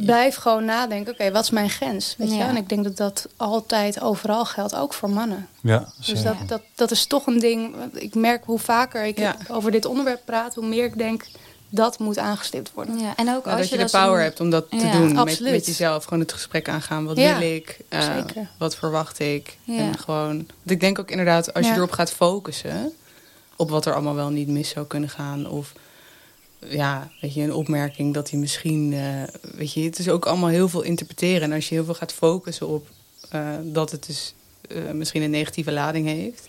blijf gewoon nadenken. Oké, wat is mijn grens? Weet je? Ja. En ik denk dat dat altijd overal geldt, ook voor mannen. Ja, Dus dat, dat, dat is toch een ding. Ik merk hoe vaker ik Ja. over dit onderwerp praat, hoe meer ik denk dat moet aangestipt worden. Ja, en ook Ja, als dat je de power hebt om dat te Ja, doen. Met, absoluut. met jezelf. Gewoon het gesprek aangaan. Wat Ja, wil ik? Eh, wat verwacht ik? Ja. En gewoon... Want ik denk ook inderdaad, als je erop gaat focussen... op wat er allemaal wel niet mis zou kunnen gaan. Of ja, weet je, een opmerking dat hij misschien... eh, weet je, het is ook allemaal heel veel interpreteren. En als je heel veel gaat focussen op eh, dat het dus eh, misschien een negatieve lading heeft...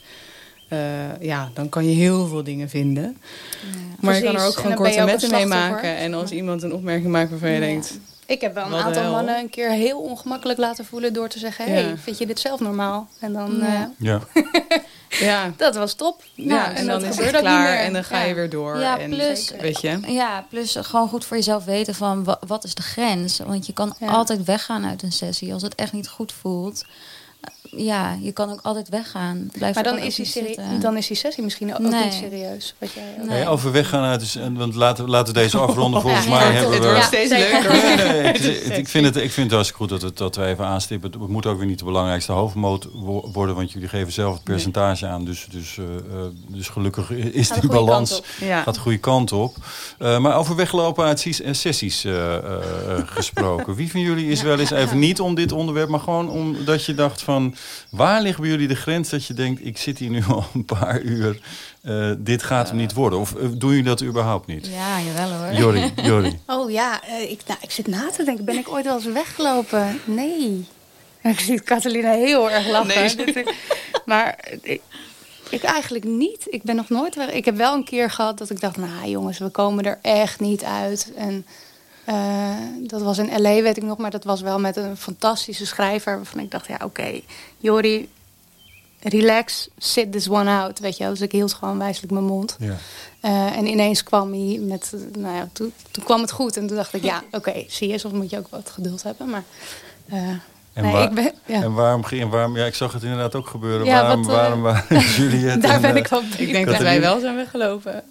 eh, ja, dan kan je heel veel dingen vinden. Ja. Maar je kan er ook gewoon korte metten mee maken. En als iemand een opmerking maakt waarvan je Ja. denkt... Ik heb wel een aantal mannen een keer heel ongemakkelijk laten voelen door te zeggen: Hey, Ja. vind je dit zelf normaal? En dan, Ja. eh, Ja. Ja, dat was top. ja Nou, en dan is het klaar en dan ga je Ja. weer door. Ja, en, plus- weet je. Ja, plus gewoon goed voor jezelf weten van wa- wat is de grens. Want je kan Ja. altijd weggaan uit een sessie als het echt niet goed voelt. Ja, je kan ook altijd weggaan. Blijf Maar dan is, die serie, dan is die sessie misschien ook Nee. niet serieus. Wat jij Nee. Hey, overweg gaan uit, want laten, laten we deze afronden. Volgens Ja, mij ja, hebben het we... wordt Ja, steeds leuker. Nee, nee, ik, ik, vind het, ik vind het hartstikke goed dat, het, dat we even aanstippen. Het moet ook weer niet de belangrijkste hoofdmoot wo- worden, want jullie geven zelf het percentage aan. Dus, dus, eh, eh, dus gelukkig is Gaat die balans. Ja. gaat de goede kant op. Eh, maar over weglopen uit ses- sessies eh, eh, eh, gesproken. Wie van jullie is wel eens even niet om dit onderwerp, maar gewoon omdat je dacht van... waar ligt bij jullie de grens dat je denkt, ik zit hier nu al een paar uur, eh, dit gaat hem niet worden? Of eh, doen jullie dat überhaupt niet? Ja, jawel hoor. Jorri, Jorri. Oh ja, eh, ik, nou, ik zit na te denken. Ben ik ooit wel eens weggelopen? Nee. Ik zie Catalina heel erg lachen. Nee. Maar ik, ik eigenlijk niet. Ik ben nog nooit weg. Ik heb wel een keer gehad dat ik dacht... nou jongens, we komen er echt niet uit. En eh, dat was in L.A. weet ik nog. Maar dat was wel met een fantastische schrijver... waarvan ik dacht, ja oké, Jori... Relax, sit this one out, weet je wel. Dus ik hield gewoon wijselijk mijn mond. Ja. Eh, en ineens kwam hij met, nou ja, toen, toen kwam het goed. En toen dacht ik, ja, oké, zie je, soms moet je ook wat geduld hebben. Maar eh, En, nee, waar- ik ben, ja, en waarom ging en waarom? Ja, ik zag het inderdaad ook gebeuren. Ja, waarom, wat, waarom waren Juliette daar en, ben ik wel Ik denk dat wij wel zijn weggelopen.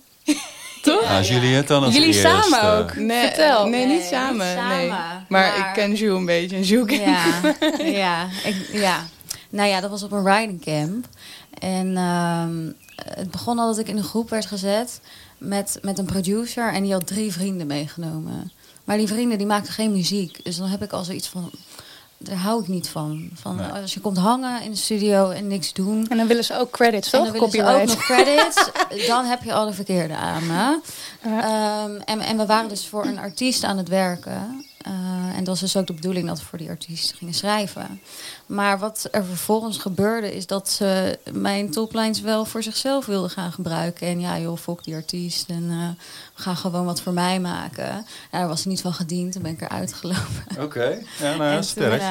Toch? nou, Juliette dan als Jullie eerste. samen ook? Nee, Vertel. nee, Nee, niet samen. niet samen. nee. Maar, Maar- ik ken Jules een beetje en Jules ken Ja, ja, ik, ja. Nou ja, dat was op een riding camp. En ehm, het begon al dat ik in een groep werd gezet met, met een producer. En die had drie vrienden meegenomen. Maar die vrienden die maakten geen muziek. Dus dan heb ik al zoiets van... Daar hou ik niet van. van Nee. Als je komt hangen in de studio en niks doen... En dan willen ze ook credits, En toch? dan willen ze ook Copyright. nog credits. dan heb je al de verkeerde aan. Ja. Ehm, en, en we waren dus voor een artiest aan het werken. Eh, en dat was dus ook de bedoeling dat we voor die artiest gingen schrijven. Maar wat er vervolgens gebeurde is dat ze mijn toplines wel voor zichzelf wilden gaan gebruiken. En ja joh, fok die artiest en eh, we gaan gewoon wat voor mij maken. Daar was niet van gediend, toen ben ik eruit gelopen. Oké, ja, nou ja, En sterk.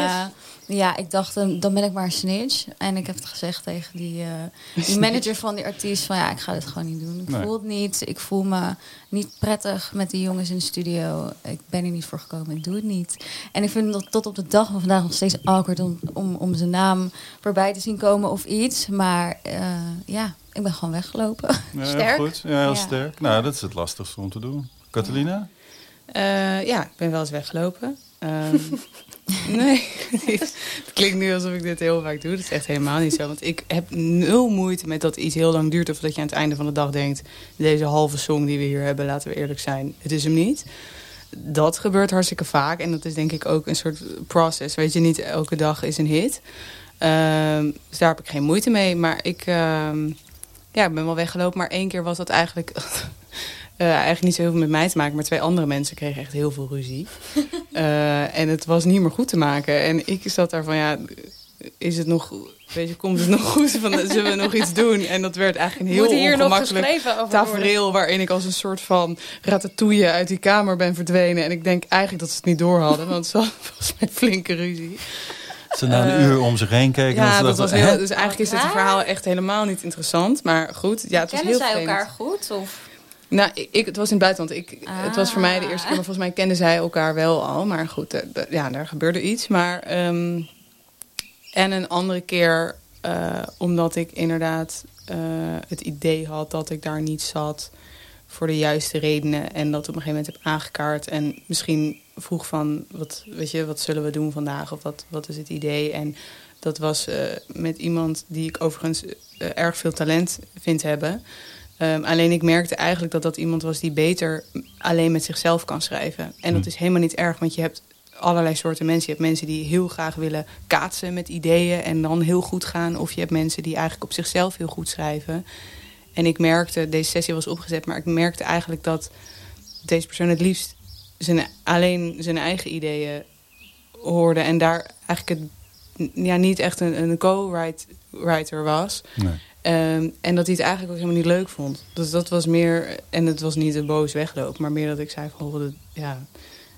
Ja, ik dacht, dan ben ik maar een snitch. En ik heb het gezegd tegen die, eh, die manager van die artiest: van ja, ik ga dit gewoon niet doen. Ik Nee. voel het niet. Ik voel me niet prettig met die jongens in de studio. Ik ben er niet voor gekomen. Ik doe het niet. En ik vind dat tot op de dag van vandaag nog steeds awkward om, om, om zijn naam voorbij te zien komen of iets. Maar eh, ja, ik ben gewoon weggelopen. Ja, heel Sterk. goed. Ja, heel Ja. sterk. Nou, dat is het lastigste om te doen. Catalina? Eh, ja, ik ben wel eens weggelopen. Ehm, nee, het klinkt nu alsof ik dit heel vaak doe. Dat is echt helemaal niet zo. Want ik heb nul moeite met dat iets heel lang duurt... of dat je aan het einde van de dag denkt... deze halve song die we hier hebben, laten we eerlijk zijn... het is hem niet. Dat gebeurt hartstikke vaak. En dat is denk ik ook een soort process. Weet je, niet elke dag is een hit. Ehm, dus daar heb ik geen moeite mee. Maar ik, ehm, ja, ik ben wel weggelopen. Maar één keer was dat eigenlijk... eh, eigenlijk niet zo heel veel met mij te maken. Maar twee andere mensen kregen echt heel veel ruzie. Eh, en het was niet meer goed te maken. En ik zat daar van, ja, is het nog... Weet je, komt het nog goed? Van, zullen we nog iets doen? En dat werd eigenlijk een heel hier nog ongemakkelijk geschreven over worden? tafereel... waarin ik als een soort van ratatouille uit die kamer ben verdwenen. En ik denk eigenlijk dat ze het niet door hadden. Want ze hadden volgens mij flinke ruzie. Ze na een Eh, uur om zich heen keken. en Ja, ze dat was heel, dus eigenlijk is dit verhaal echt helemaal niet interessant. Maar goed, ja, het was Kennen heel zij vreemd. elkaar goed? Of? Nou, ik, ik- het was in het buitenland. Ik, Het was voor mij de eerste keer, maar volgens mij kenden zij elkaar wel al. Maar goed, eh, ja, daar gebeurde iets. Maar, ehm, en een andere keer, eh, omdat ik inderdaad eh, het idee had dat ik daar niet zat voor de juiste redenen. En dat op een gegeven moment heb aangekaart. En misschien vroeg van, wat, weet je, wat zullen we doen vandaag? Of wat, wat is het idee? En dat was met iemand die ik overigens erg veel talent vind hebben. Ehm, alleen ik merkte eigenlijk dat dat iemand was die beter alleen met zichzelf kan schrijven. En dat Hm. is helemaal niet erg, want je hebt allerlei soorten mensen. Je hebt mensen die heel graag willen kaatsen met ideeën en dan heel goed gaan. Of je hebt mensen die eigenlijk op zichzelf heel goed schrijven. En ik merkte, deze sessie was opgezet, maar ik merkte eigenlijk dat deze persoon het liefst zijn, alleen zijn eigen ideeën hoorde. En daar eigenlijk het, ja, niet echt een, een co-writer was. Nee. Ehm, en dat hij het eigenlijk ook helemaal niet leuk vond. Dus dat was meer, en het was niet een boos wegloop, maar meer dat ik zei van, dat- ja,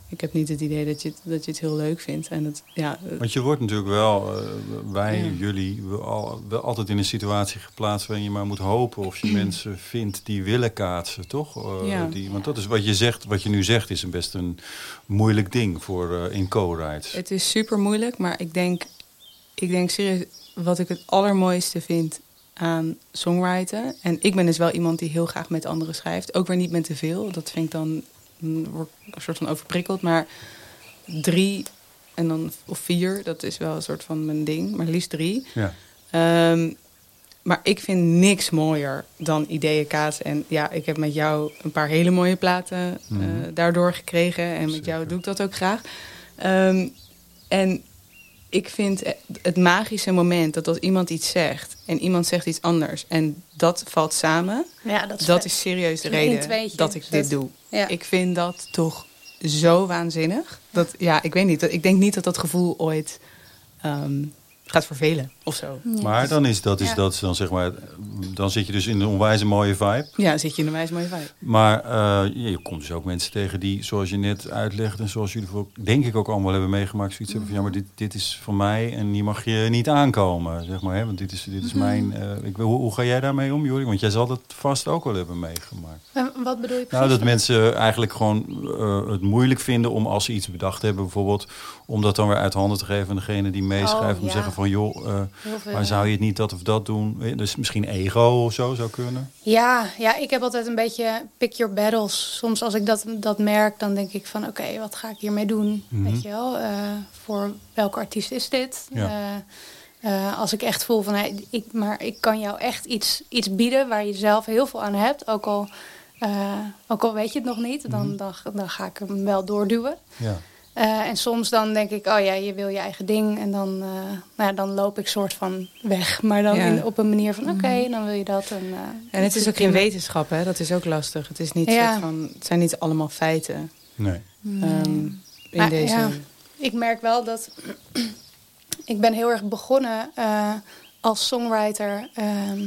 ik heb niet het idee dat je het, dat je het heel leuk vindt. En het, ja, Want je wordt natuurlijk wel, eh, wij, Ja. jullie, we al, wel altijd in een situatie geplaatst waarin je maar moet hopen of je mensen vindt die willen kaatsen, toch? Eh, Ja. die, want dat is wat je zegt, wat je nu zegt, is een best een moeilijk ding voor eh, in co-writes. Het is super moeilijk, maar ik denk, ik denk serieus, wat ik het allermooiste vind aan songwriten. En ik ben dus wel iemand die heel graag met anderen schrijft. Ook weer niet met te veel. Dat vind ik dan, mm, word een soort van overprikkeld. Maar drie en dan, of vier, dat is wel een soort van mijn ding. Maar liefst drie. Ja. Ehm, maar ik vind niks mooier dan ideeën kaatsen. En ja, ik heb met jou een paar hele mooie platen eh, Mhm. daardoor gekregen. En met jou doe ik dat ook graag. Ehm, en ik vind het magische moment dat als iemand iets zegt en iemand zegt iets anders en dat valt samen, Ja, dat is, dat is serieus de reden tweetje, dat ik dit dat- doe. Ja. Ik vind dat toch zo waanzinnig. Dat, ja, ik weet niet. Ik denk niet dat dat gevoel ooit ehm, gaat vervelen of zo. Maar dan is dat, is Ja. dat dan zeg maar, dan zit je dus in een onwijs mooie vibe. Ja, zit je in een wijs mooie vibe. Maar eh, je, je komt dus ook mensen tegen die, zoals je net uitlegt en zoals jullie voor, denk ik ook allemaal hebben meegemaakt, zoiets hebben van ja, maar dit, dit is voor mij en hier mag je niet aankomen, zeg maar. Hè? Want dit is, dit is mijn. eh, ik, wil- hoe, hoe ga jij daarmee om, Jori? Want jij zal dat vast ook wel hebben meegemaakt. En Wat bedoel je precies? Nou, dat mensen eigenlijk gewoon eh, het moeilijk vinden om als ze iets bedacht hebben, bijvoorbeeld, om dat dan weer uit handen te geven aan degene die meeschrijft. Oh, om te ja. zeggen van joh, eh. Maar zou je het niet dat of dat doen? Eh, Dus misschien ego of zo zou kunnen. Ja, ja, ik heb altijd een beetje pick your battles. Soms als ik dat, dat merk, dan denk ik van oké, wat ga ik hiermee doen? Mhm. Weet je wel, eh, voor welke artiest is dit? Ja. Eh, als ik echt voel van hey, ik, maar ik kan jou echt iets, iets bieden waar je zelf heel veel aan hebt. Ook al, ook al weet je het nog niet, dan, Mhm. dan, dan ga ik hem wel doorduwen. Ja. Eh, en soms dan denk ik, oh ja, je wil je eigen ding. En dan, eh, nou ja, dan loop ik soort van weg. Maar dan Ja. in, op een manier van, oké, dan wil je dat. En, eh, En het is ook geen wetenschap, hè? Dat is ook lastig. Het, is niet Ja. soort van, het zijn niet allemaal feiten. Nee. ehm, in Maar, deze... ja. Ik merk wel dat ik ben heel erg begonnen eh, als songwriter, ehm,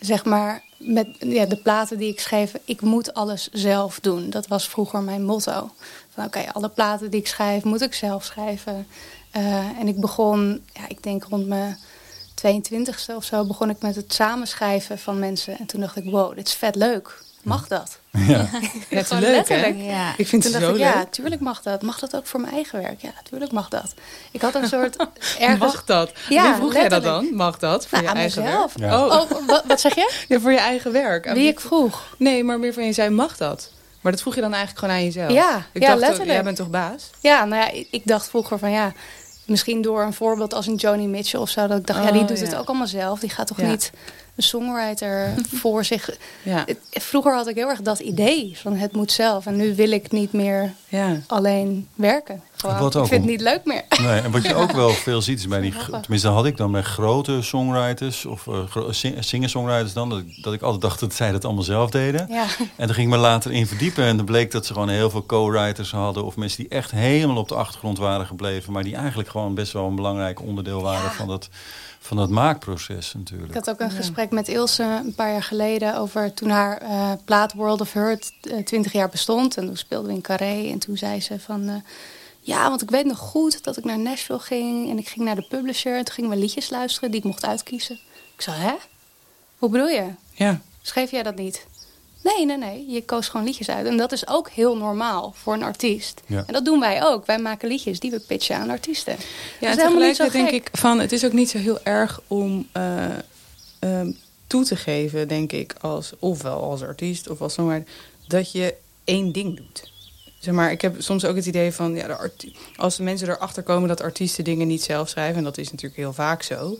zeg maar, met ja, de platen die ik schreef. Ik moet alles zelf doen. Dat was vroeger mijn motto. Van oké, alle platen die ik schrijf, moet ik zelf schrijven. Eh, en ik begon, ja, ik denk rond mijn 22ste of zo, begon ik met het samenschrijven van mensen. En toen dacht ik, wow, dit is vet leuk. Mag dat? Ja. Ja, het is Gewoon leuk, hè? letterlijk. Ja. Ik vind Toen het dacht zo ik, leuk. ja, tuurlijk mag dat. Mag dat ook voor mijn eigen werk? Ja, tuurlijk mag dat. Ik had een soort ergens... Mag dat? Ja, Wie vroeg jij dat letterlijk. dan? Mag dat? Voor Nou, je aan eigen mezelf. werk? Ja. Oh, Oh, wat, zeg je? ja, voor je eigen werk. Wie- ik vroeg. Nee, maar meer van je zei, mag dat? Maar dat vroeg je dan eigenlijk gewoon aan jezelf. Ja, ik ja, dacht, letterlijk. Jij bent toch baas? Ja, nou ja, ik, ik dacht vroeger van ja... Misschien door een voorbeeld als een Joni Mitchell of zo. Dat ik dacht, ja, die Oh, doet het ook allemaal zelf. Die gaat toch Ja. niet een songwriter voor zich... Ja. Vroeger had ik heel erg dat idee van het moet zelf. En nu wil ik niet meer ja. alleen werken. Gewoon, Wat ook ik vind om- het niet leuk meer. Nee, en wat je ook wel veel ziet is bij die, tenminste had ik dan bij grote songwriters of sing- singer-songwriters dan, dat ik, dat ik altijd dacht dat zij dat allemaal zelf deden. Ja. En toen ging ik me later in verdiepen en dan bleek dat ze gewoon heel veel co-writers hadden of mensen die echt helemaal op de achtergrond waren gebleven, maar die eigenlijk gewoon best wel een belangrijk onderdeel waren Ja. van dat, van dat maakproces natuurlijk. Ik had ook een gesprek met Ilse een paar jaar geleden over toen haar eh, plaat World of Hurt eh, 20 jaar bestond. En toen speelden we in Carré. En toen zei ze van. eh, ja, want ik weet nog goed dat ik naar Nashville ging. En ik ging naar de publisher. En toen gingen we liedjes luisteren die ik mocht uitkiezen. Ik zei, hè? Hoe bedoel je? Ja. Schreef jij dat niet? Nee, nee, nee. Je koos gewoon liedjes uit. En dat is ook heel normaal voor een artiest. Ja. En dat doen wij ook. Wij maken liedjes die we pitchen aan artiesten. Ja, Dat en is helemaal niet zo tegelijkertijd denk ik van, het is ook niet zo heel erg om eh, ehm, toe te geven, denk ik, als ofwel als artiest of als songwriter, dat je één ding doet. Zeg maar, ik heb soms ook het idee van, ja, de als de mensen erachter komen dat artiesten dingen niet zelf schrijven, en dat is natuurlijk heel vaak zo,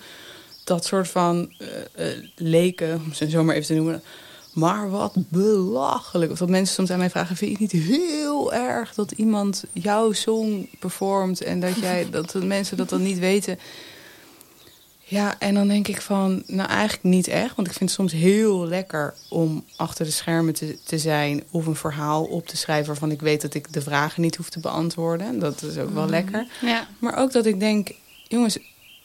dat soort van eh, eh, leken, om ze zo maar even te noemen, maar wat belachelijk. Of dat mensen soms aan mij vragen, vind je het niet heel erg dat iemand jouw song performt en dat, jij, dat de mensen dat dan niet weten? Ja, en dan denk ik van, nou eigenlijk niet echt. Want ik vind het soms heel lekker om achter de schermen te, te zijn... of een verhaal op te schrijven waarvan ik weet dat ik de vragen niet hoef te beantwoorden. Dat is ook wel lekker. Ja. Maar ook dat ik denk, jongens,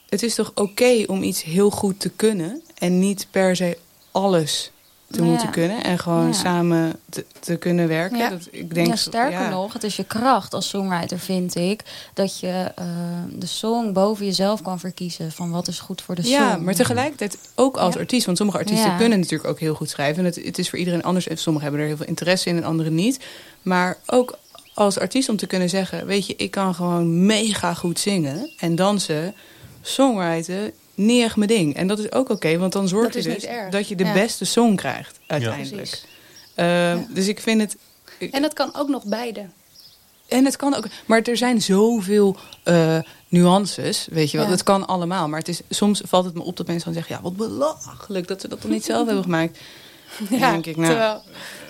het is toch oké om iets heel goed te kunnen... en niet per se alles te Ja. moeten kunnen... en gewoon Ja. samen te, te kunnen werken. Ja. Dat, ik denk, sterker nog, het is je kracht als songwriter, vind ik. Dat je eh, de song boven jezelf kan verkiezen. Van wat is goed voor de song. Ja, maar tegelijkertijd ook als artiest. Want sommige artiesten kunnen natuurlijk ook heel goed schrijven. En het, het is voor iedereen anders. En sommigen hebben er heel veel interesse in en anderen niet. Maar ook als artiest om te kunnen zeggen... weet je, ik kan gewoon mega goed zingen en dansen. Songwriten, niet echt mijn ding. En dat is ook oké, want dan zorg Dat je dus dat je de Ja. beste song krijgt uiteindelijk. Ehm, Dus ik vind het... En dat kan ook nog beide. En het kan ook, maar er zijn zoveel eh, nuances, weet je wel. Ja. Het kan allemaal, maar het is, soms valt het me op dat mensen dan zeggen... ja, wat belachelijk dat ze dat dan niet zelf hebben gemaakt. Ja, denk ik, nou, terwijl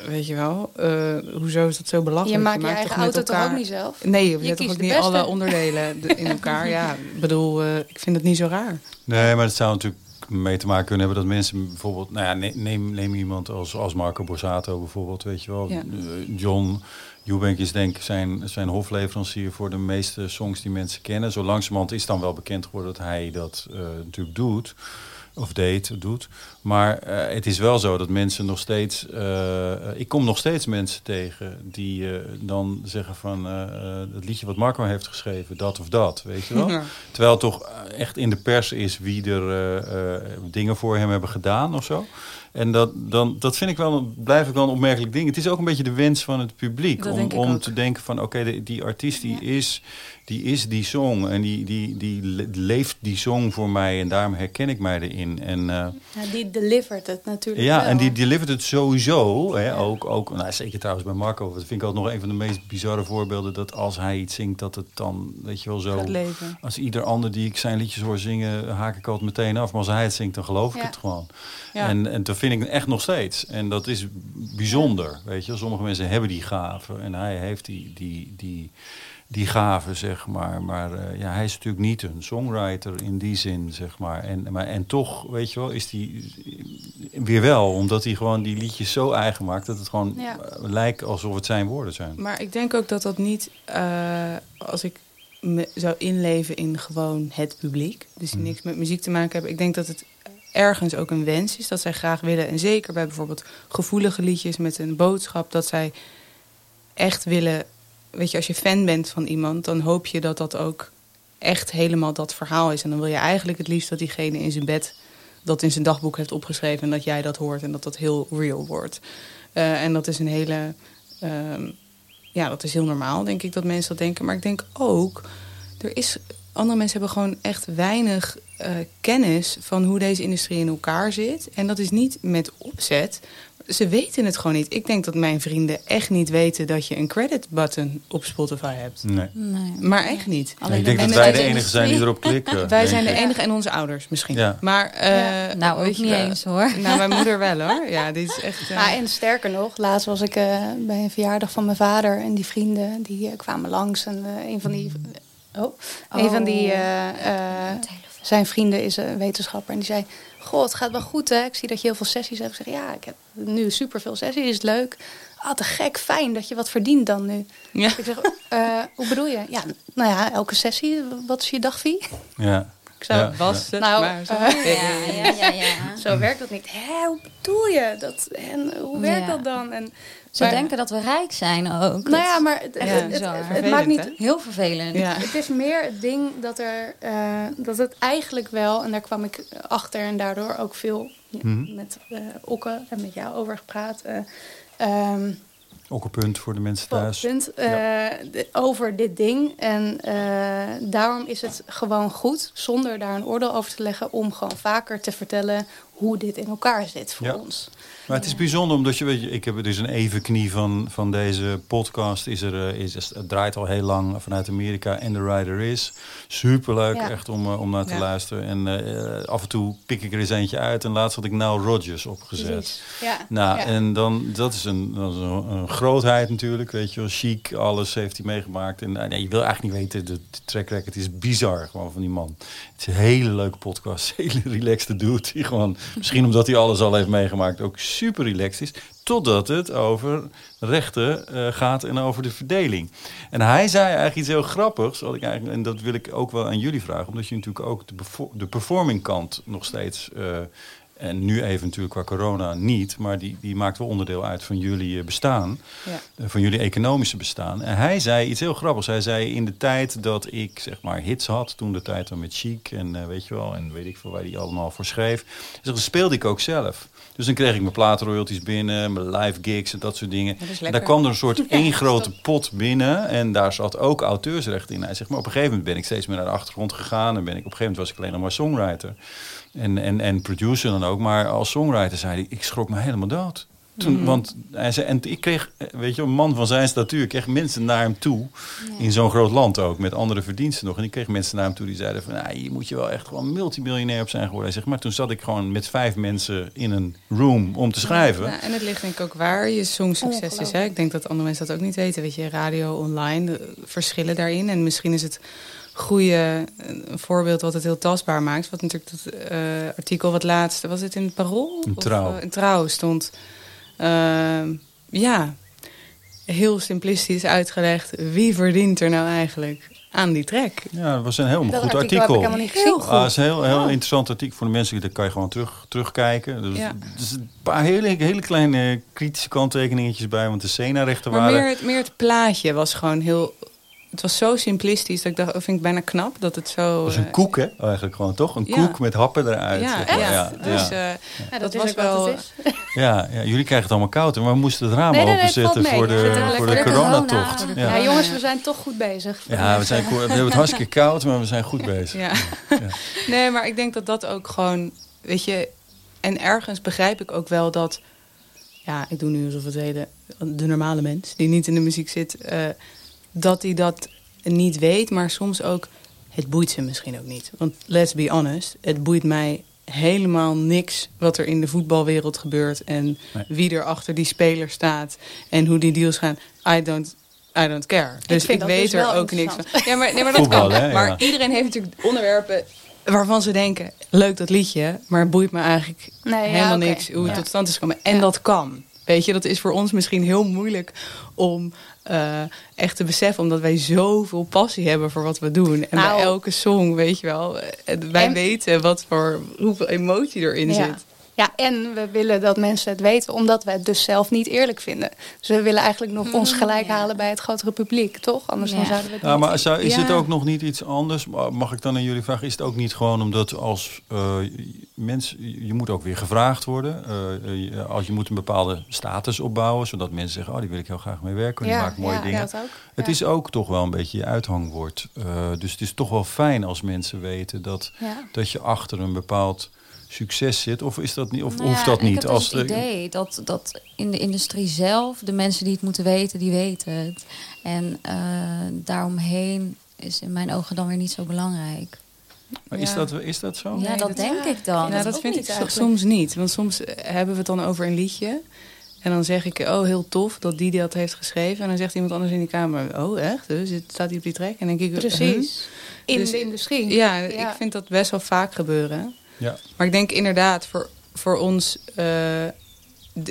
weet je wel, eh, hoezo is dat zo belachelijk? je maakt je maakt eigen toch auto toch elkaar- ook niet zelf? Nee, je, Je zet toch kiest ook niet beste. alle onderdelen de- in elkaar. Ja, ik bedoel, eh, ik vind het niet zo raar. Nee, maar het zou natuurlijk mee te maken kunnen hebben dat mensen bijvoorbeeld, nou ja, ne- neem, neem iemand als, als Marco Borsato bijvoorbeeld, weet je wel. Ja. Eh, John Eubank is denk ik zijn, zijn hofleverancier voor de meeste songs die mensen kennen. Zo langzamerhand is dan wel bekend geworden dat hij dat eh, natuurlijk doet. Of deed, doet. Maar eh, het is wel zo dat mensen nog steeds... eh, ik kom nog steeds mensen tegen die eh, dan zeggen van... het liedje wat Marco heeft geschreven, dat of dat, weet je wel. Ja. Terwijl het toch echt in de pers is wie er dingen voor hem hebben gedaan of zo. En dat, dan, dat vind ik wel, blijf ik wel een opmerkelijk ding. Het is ook een beetje de wens van het publiek. Dat om om ook. te denken van oké, die artiest die is, die is die song. En die, die, die le- leeft die song voor mij. En daarom herken ik mij erin. En, eh, Ja, die delivert het natuurlijk ja, wel. en die delivert het sowieso. Hè, ook, ook, nou, zeker trouwens bij Marco. Dat vind ik altijd nog een van de meest bizarre voorbeelden. Dat als hij iets zingt, dat het dan, weet je wel, zo... Als ieder ander die ik zijn liedjes hoor zingen, haak ik altijd meteen af. Maar als hij het zingt, dan geloof ik Ja. het gewoon. Ja. En, en dat vind ik echt nog steeds. En dat is bijzonder, weet je. Sommige mensen hebben die gaven. En hij heeft die, die, die, die gaven, zeg maar. Maar eh, ja, hij is natuurlijk niet een songwriter in die zin, zeg maar. En, maar, en toch, weet je wel, is die weer wel. Omdat hij gewoon die liedjes zo eigen maakt... dat het gewoon Ja. eh, lijkt alsof het zijn woorden zijn. Maar ik denk ook dat dat niet, eh, als ik me zou inleven in gewoon het publiek, dus die Mhm. niks met muziek te maken hebben, ik denk dat het ergens ook een wens is dat zij graag willen, en zeker bij bijvoorbeeld gevoelige liedjes met een boodschap, dat zij echt willen, weet je, als je fan bent van iemand, dan hoop je dat dat ook echt helemaal dat verhaal is. En dan wil je eigenlijk het liefst dat diegene in zijn bed dat in zijn dagboek heeft opgeschreven en dat jij dat hoort en dat dat heel real wordt. Eh, en dat is een hele. ehm, ja, dat is heel normaal, denk ik, dat mensen dat denken. Maar ik denk ook, er is. Andere mensen hebben gewoon echt weinig eh, kennis van hoe deze industrie in elkaar zit. En dat is niet met opzet. Ze weten het gewoon niet. Ik denk dat mijn vrienden echt niet weten dat je een credit button op Spotify hebt. Nee. Nee. Maar echt niet. Alleen ik denk de dat wij de enige zijn die erop klikken. Wij zijn de enige en onze ouders misschien. Ja. Maar, eh, Ja, nou, ook weet je niet eens hoor. Nou, mijn moeder wel hoor. Ja, die is echt. Ah, en sterker nog, laatst was ik eh, bij een verjaardag van mijn vader en die vrienden die kwamen langs. En eh, een van die, oh, een van die, eh, zijn vrienden is een wetenschapper en die zei: Goh, het gaat wel goed hè. Ik zie dat je heel veel sessies hebt. Ik zeg: Ja, ik heb nu superveel sessies, is leuk. Ah, te gek, fijn dat je wat verdient dan nu. ja. Ik zeg: eh, Hoe bedoel je? Ja, nou ja, elke sessie, wat is je dagfee? Ja. Ik zo, Ja. Was het Nou, maar zo. eh, Ja, ja, ja, ja. Zo werkt dat niet. Hè, hoe bedoel je dat? En hoe werkt Ja. dat dan? En, Ze maar- denken dat we rijk zijn ook. Nou ja, maar het, Ja, het, maakt niet. hè? Heel vervelend. Ja. Het is meer het ding dat er eh, dat het eigenlijk wel, en daar kwam ik achter en daardoor ook veel Mhm. met eh Okke en met jou over gepraat. eh, ehm, Ook een punt voor de mensen thuis. Punt, eh, over dit ding. En eh, daarom is het gewoon goed, zonder daar een oordeel over te leggen, om gewoon vaker te vertellen hoe dit in elkaar zit voor Ja. ons. Maar het is bijzonder omdat je weet, je, ik heb dus een even knie van, van deze podcast. Is er, eh, is, het draait al heel lang vanuit Amerika en The Rider is. Superleuk, Ja. echt om, eh, om naar te Ja. luisteren. En eh, af en toe pik ik er eens eentje uit. En laatst had ik nou Rogers opgezet. Ja. Nou, en dan, dat is, een, dat is een, een grootheid natuurlijk, weet je wel. Chic, alles heeft hij meegemaakt. En nee, je wil eigenlijk niet weten, de, de track record is bizar gewoon van die man. Het is een hele leuke podcast, hele relaxed dude. Die gewoon, misschien omdat hij alles al heeft meegemaakt, ook super relaxed is. Totdat het over rechten eh, gaat en over de verdeling. En hij zei eigenlijk iets heel grappigs. Wat ik eigenlijk, en dat wil ik ook wel aan jullie vragen. Omdat je natuurlijk ook de, de performing kant nog steeds... eh, en nu even natuurlijk qua corona niet. Maar die, die maakt wel onderdeel uit van jullie eh, bestaan. Ja. Van jullie economische bestaan. En hij zei iets heel grappigs. Hij zei in de tijd dat ik zeg maar hits had. Toen de tijd dan met Chic en weet je wel. En weet ik veel waar hij allemaal voor schreef. Dus dat speelde ik ook zelf. Dus dan kreeg ik mijn platenroyalties binnen, mijn live gigs en dat soort dingen. Dat en daar kwam er een soort Ja, één grote pot binnen. En daar zat ook auteursrecht in. Hij zegt, maar op een gegeven moment ben ik steeds meer naar de achtergrond gegaan. En ben ik op een gegeven moment was ik alleen nog maar songwriter. En, en, en producer dan ook. Maar als songwriter zei hij, ik schrok me helemaal dood. Toen, Mhm. Want hij zei, en ik kreeg, eh, weet je, een man van zijn statuur kreeg mensen naar hem toe. In zo'n groot land ook, met andere verdiensten nog. En ik kreeg mensen naar hem toe die zeiden van, nou, hier moet je wel echt gewoon multimiljonair op zijn geworden. Hij zegt, maar toen zat ik gewoon met vijf mensen in een room om te schrijven. Ja, en het ligt denk ik ook waar je songsucces is. Hè? Ik denk dat andere mensen dat ook niet weten. Weet je, radio, online, de verschillen daarin. En misschien is het goede een voorbeeld wat het heel tastbaar maakt. Wat natuurlijk dat eh, artikel wat laatste, was het in het Parool? In Of, Trouw. eh, in Trouw stond. Ehm, ja, heel simplistisch uitgelegd. Wie verdient er nou eigenlijk aan die track? Ja, dat was een heel Dat goed artikel artikel. heb ik helemaal niet gezien. Heel goed. Ah, het is een heel, heel Ja. interessant artikel voor de mensen. Dat kan je gewoon terug, terugkijken. Dus, Ja. dus een paar hele, hele kleine kritische kanttekeningetjes bij. Want de Sena-rechten Maar waren... meer het, meer het plaatje was gewoon heel... Het was zo simplistisch dat ik dacht, dat vind ik bijna knap dat het zo... Het was een eh, koek, hè? Eigenlijk gewoon, toch? Een Ja. koek met happen eruit. Ja, echt. Ja, Dus, ja. eh, Ja, dat, dat is was wel- het is. Ja, ja, jullie krijgen het allemaal koud. Maar we moesten het raam Nee, nee, openzetten voor de, voor de coronatocht. corona. Ja. Ja, Ja, jongens, we zijn toch goed bezig. we, zijn, we hebben het hartstikke koud, maar we zijn goed bezig. ja. nee, maar ik denk dat dat ook gewoon, weet je, en ergens begrijp ik ook wel dat, ja, ik doe nu alsof het hele, de normale mens die niet in de muziek zit, eh, dat hij dat niet weet, maar soms ook, het boeit ze misschien ook niet. Want let's be honest, het boeit mij helemaal niks wat er in de voetbalwereld gebeurt en Nee. wie er achter die speler staat en hoe die deals gaan. I don't, I don't care. Dus ik, vind dat weet dus er ook niks van. Ja, maar, nee, maar dat Voetbal, kan. hè? Maar Ja. iedereen heeft natuurlijk onderwerpen waarvan ze denken, leuk dat liedje, maar het boeit me eigenlijk Nee, ja, helemaal niks hoe het Ja. tot stand is gekomen. En Ja. dat kan. Weet je, dat is voor ons misschien heel moeilijk om eh, echt te beseffen, omdat wij zoveel passie hebben voor wat we doen. En Nou. bij elke song, weet je wel, eh, wij En- weten wat voor hoeveel emotie erin Ja. zit. Ja, en we willen dat mensen het weten, omdat we het dus zelf niet eerlijk vinden. Dus we willen eigenlijk nog ons gelijk ja. halen bij het grotere publiek, toch? Anders dan zouden we het Ja, niet... maar zou, is Ja. het ook nog niet iets anders? Mag ik dan aan jullie vragen? Is het ook niet gewoon omdat als eh mens, je moet ook weer gevraagd worden. Eh, eh, als je moet een bepaalde status opbouwen, zodat mensen zeggen, oh, die wil ik heel graag mee werken. Die maakt mooie ja, dingen. dat ook. Het Ja. is ook toch wel een beetje je uithangbord. Eh, dus het is toch wel fijn als mensen weten dat, Ja. dat je achter een bepaald succes zit. Of is dat niet? Of Nou hoeft ja, dat Ik niet? heb dus als het de- idee dat, dat in de industrie zelf, de mensen die het moeten weten, die weten het. En eh, daaromheen is in mijn ogen dan weer niet zo belangrijk. Maar is, Ja. dat, is dat zo? ja, dat, denk ik dan. Nou, dat vind ik eigenlijk. soms niet. Want soms eh, hebben we het dan over een liedje. En dan zeg ik, oh, heel tof dat die dat heeft geschreven. En dan zegt iemand anders in die kamer, oh, echt? Dus het staat hij op die track? En dan denk ik? Precies. In Dus- de industrie. Ja, Ja. ik vind dat best wel vaak gebeuren. Ja. Maar ik denk inderdaad, voor, voor ons... eh,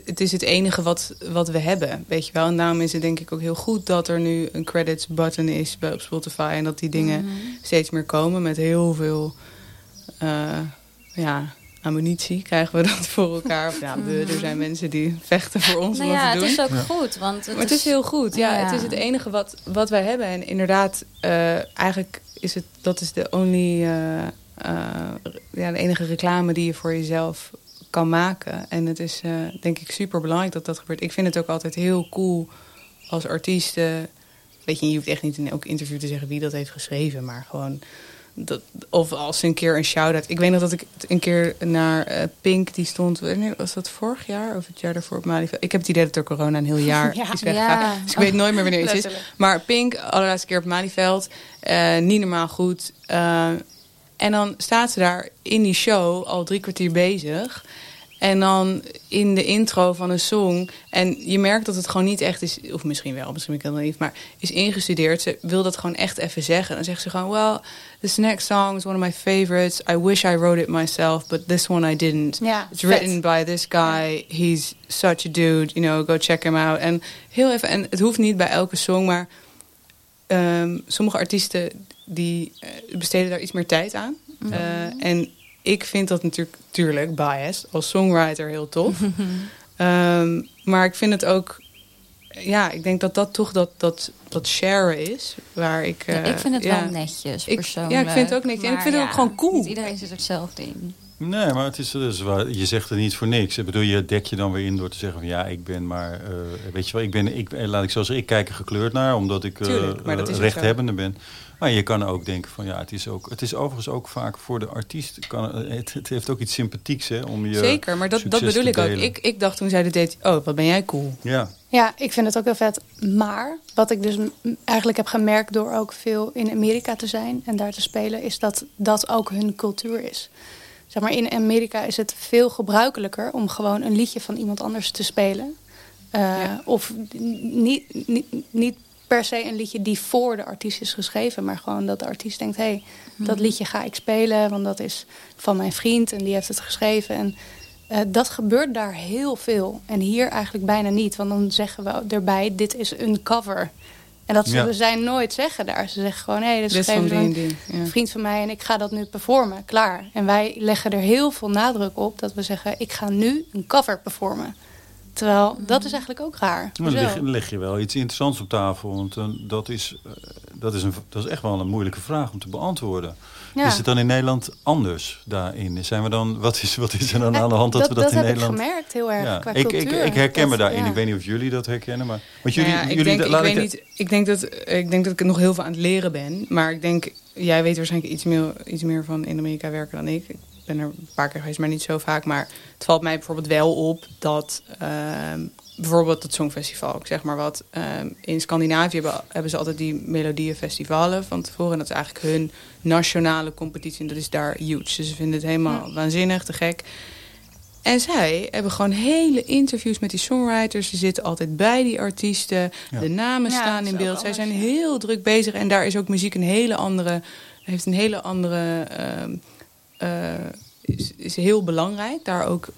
het is het enige wat, wat we hebben, weet je wel. En daarom is het denk ik ook heel goed dat er nu een credits button is bij op Spotify. En dat die dingen Mhm. steeds meer komen met heel veel... eh, ja, ammunitie krijgen we dat voor elkaar. Of ja, we, er zijn mensen die vechten voor ons Nou om ja, dat te het doen. is ook goed. Want het maar het is heel goed. Ja, Ja. het is het enige wat, wat wij hebben. En inderdaad, eh, eigenlijk is het dat is de only, ja, de enige reclame die je voor jezelf kan maken. En het is eh, denk ik super belangrijk dat dat gebeurt. Ik vind het ook altijd heel cool als artiesten. Weet je, je hoeft echt niet in elk interview te zeggen wie dat heeft geschreven, maar gewoon. Dat, of als ze een keer een shout-out. Ik weet nog dat ik een keer naar eh, Pink, die stond. Was dat vorig jaar of het jaar daarvoor op Malieveld? Ik heb het idee dat door corona een heel jaar Ja. is weggegaan. Ja. Dus ik weet nooit meer wanneer iets is. Maar Pink, allerlaatste keer op Malieveld. eh, niet normaal goed. Eh, en dan staat ze daar in die show al drie kwartier bezig. En dan in de intro van een song. En je merkt dat het gewoon niet echt is. Of misschien wel, misschien ben ik heel naïef. Maar is ingestudeerd. Ze wil dat gewoon echt even zeggen. Dan zegt ze gewoon: Well, this next song is one of my favorites. I wish I wrote it myself, but this one I didn't. Ja, It's vet. written by this guy. He's such a dude. You know, go check him out. En heel even. En het hoeft niet bij elke song, maar ehm, sommige artiesten die eh, besteden daar iets meer tijd aan. Eh, en ik vind dat natuurlijk, tuurlijk, bias als songwriter heel tof. Ehm, maar ik vind het ook, ja, ik denk dat dat toch dat, dat, dat sharen is. Waar ik, Ja, eh, ik vind het ja. wel netjes, Ik- persoonlijk. ja, ik vind het ook netjes. En ik vind het ook gewoon cool. Niet iedereen zit er hetzelfde in. Nee, maar het is dus waar, je zegt het niet voor niks. Ik bedoel, je dek je dan weer in door te zeggen van ja, ik ben maar, eh, weet je wel, ik ben, ik, eh, laat ik zo zeggen, ik kijk er gekleurd naar, omdat ik eh, Tuurlijk, maar dat is ook zo. rechthebbende ben. Maar je kan ook denken van ja, het is ook, het is overigens ook vaak voor de artiest, kan, het, het heeft ook iets sympathieks hè, om je Zeker, maar dat, dat bedoel ik ook. Ik, ik dacht toen zij dit deed, oh, wat ben jij cool. Ja, Ja, ik vind het ook heel vet. Maar wat ik dus eigenlijk heb gemerkt door ook veel in Amerika te zijn en daar te spelen, is dat dat ook hun cultuur is. Zeg maar, in Amerika is het veel gebruikelijker om gewoon een liedje van iemand anders te spelen. Eh, Ja. Of niet, niet, niet per se een liedje die voor de artiest is geschreven, maar gewoon dat de artiest denkt: hé, hey, dat liedje ga ik spelen, want dat is van mijn vriend en die heeft het geschreven. En eh, dat gebeurt daar heel veel. En hier eigenlijk bijna niet. Want dan zeggen we erbij, dit is een cover. En dat zullen Ja. zij nooit zeggen daar. Ze zeggen gewoon, hé, dit is Dit een. Ja. vriend van mij... en ik ga dat nu performen, klaar. En wij leggen er heel veel nadruk op dat we zeggen... ik ga nu een cover performen. Terwijl, dat is eigenlijk ook raar. maar dan leg, Hoezo? dan leg je wel iets interessants op tafel, want eh, dat, is, eh, dat, is een, dat is echt wel een moeilijke vraag om te beantwoorden. Ja. Is het dan in Nederland anders daarin? Zijn we dan, wat, is, wat is er dan aan de hand dat, we dat, in heb Nederland... ik gemerkt heel erg Ja, qua ik, ik, cultuur. ik herken me Dat- daarin. ja. Ik weet niet of jullie dat herkennen, maar want jullie, Nou ik, jullie denk, ik, laat weet niet, ik, denk dat, ik denk dat ik nog heel veel aan het leren ben. Maar ik denk, jij weet waarschijnlijk iets meer, iets meer van in Amerika werken dan ik. Ik ben er een paar keer geweest, maar niet zo vaak. Maar het valt mij bijvoorbeeld wel op dat ehm, bijvoorbeeld het Songfestival, ik zeg maar wat. ehm, in Scandinavië hebben, hebben ze altijd die melodieënfestivalen van tevoren. En dat is eigenlijk hun nationale competitie. En dat is daar huge. Dus ze vinden het helemaal waanzinnig, te gek. En zij hebben gewoon hele interviews met die songwriters. Ze zitten altijd bij die artiesten. Ja. De namen Ja, staan in beeld. Zij zijn heel druk bezig. En daar is ook muziek een hele andere... Heeft een hele andere... ehm, eh, is, is heel belangrijk. Daar ook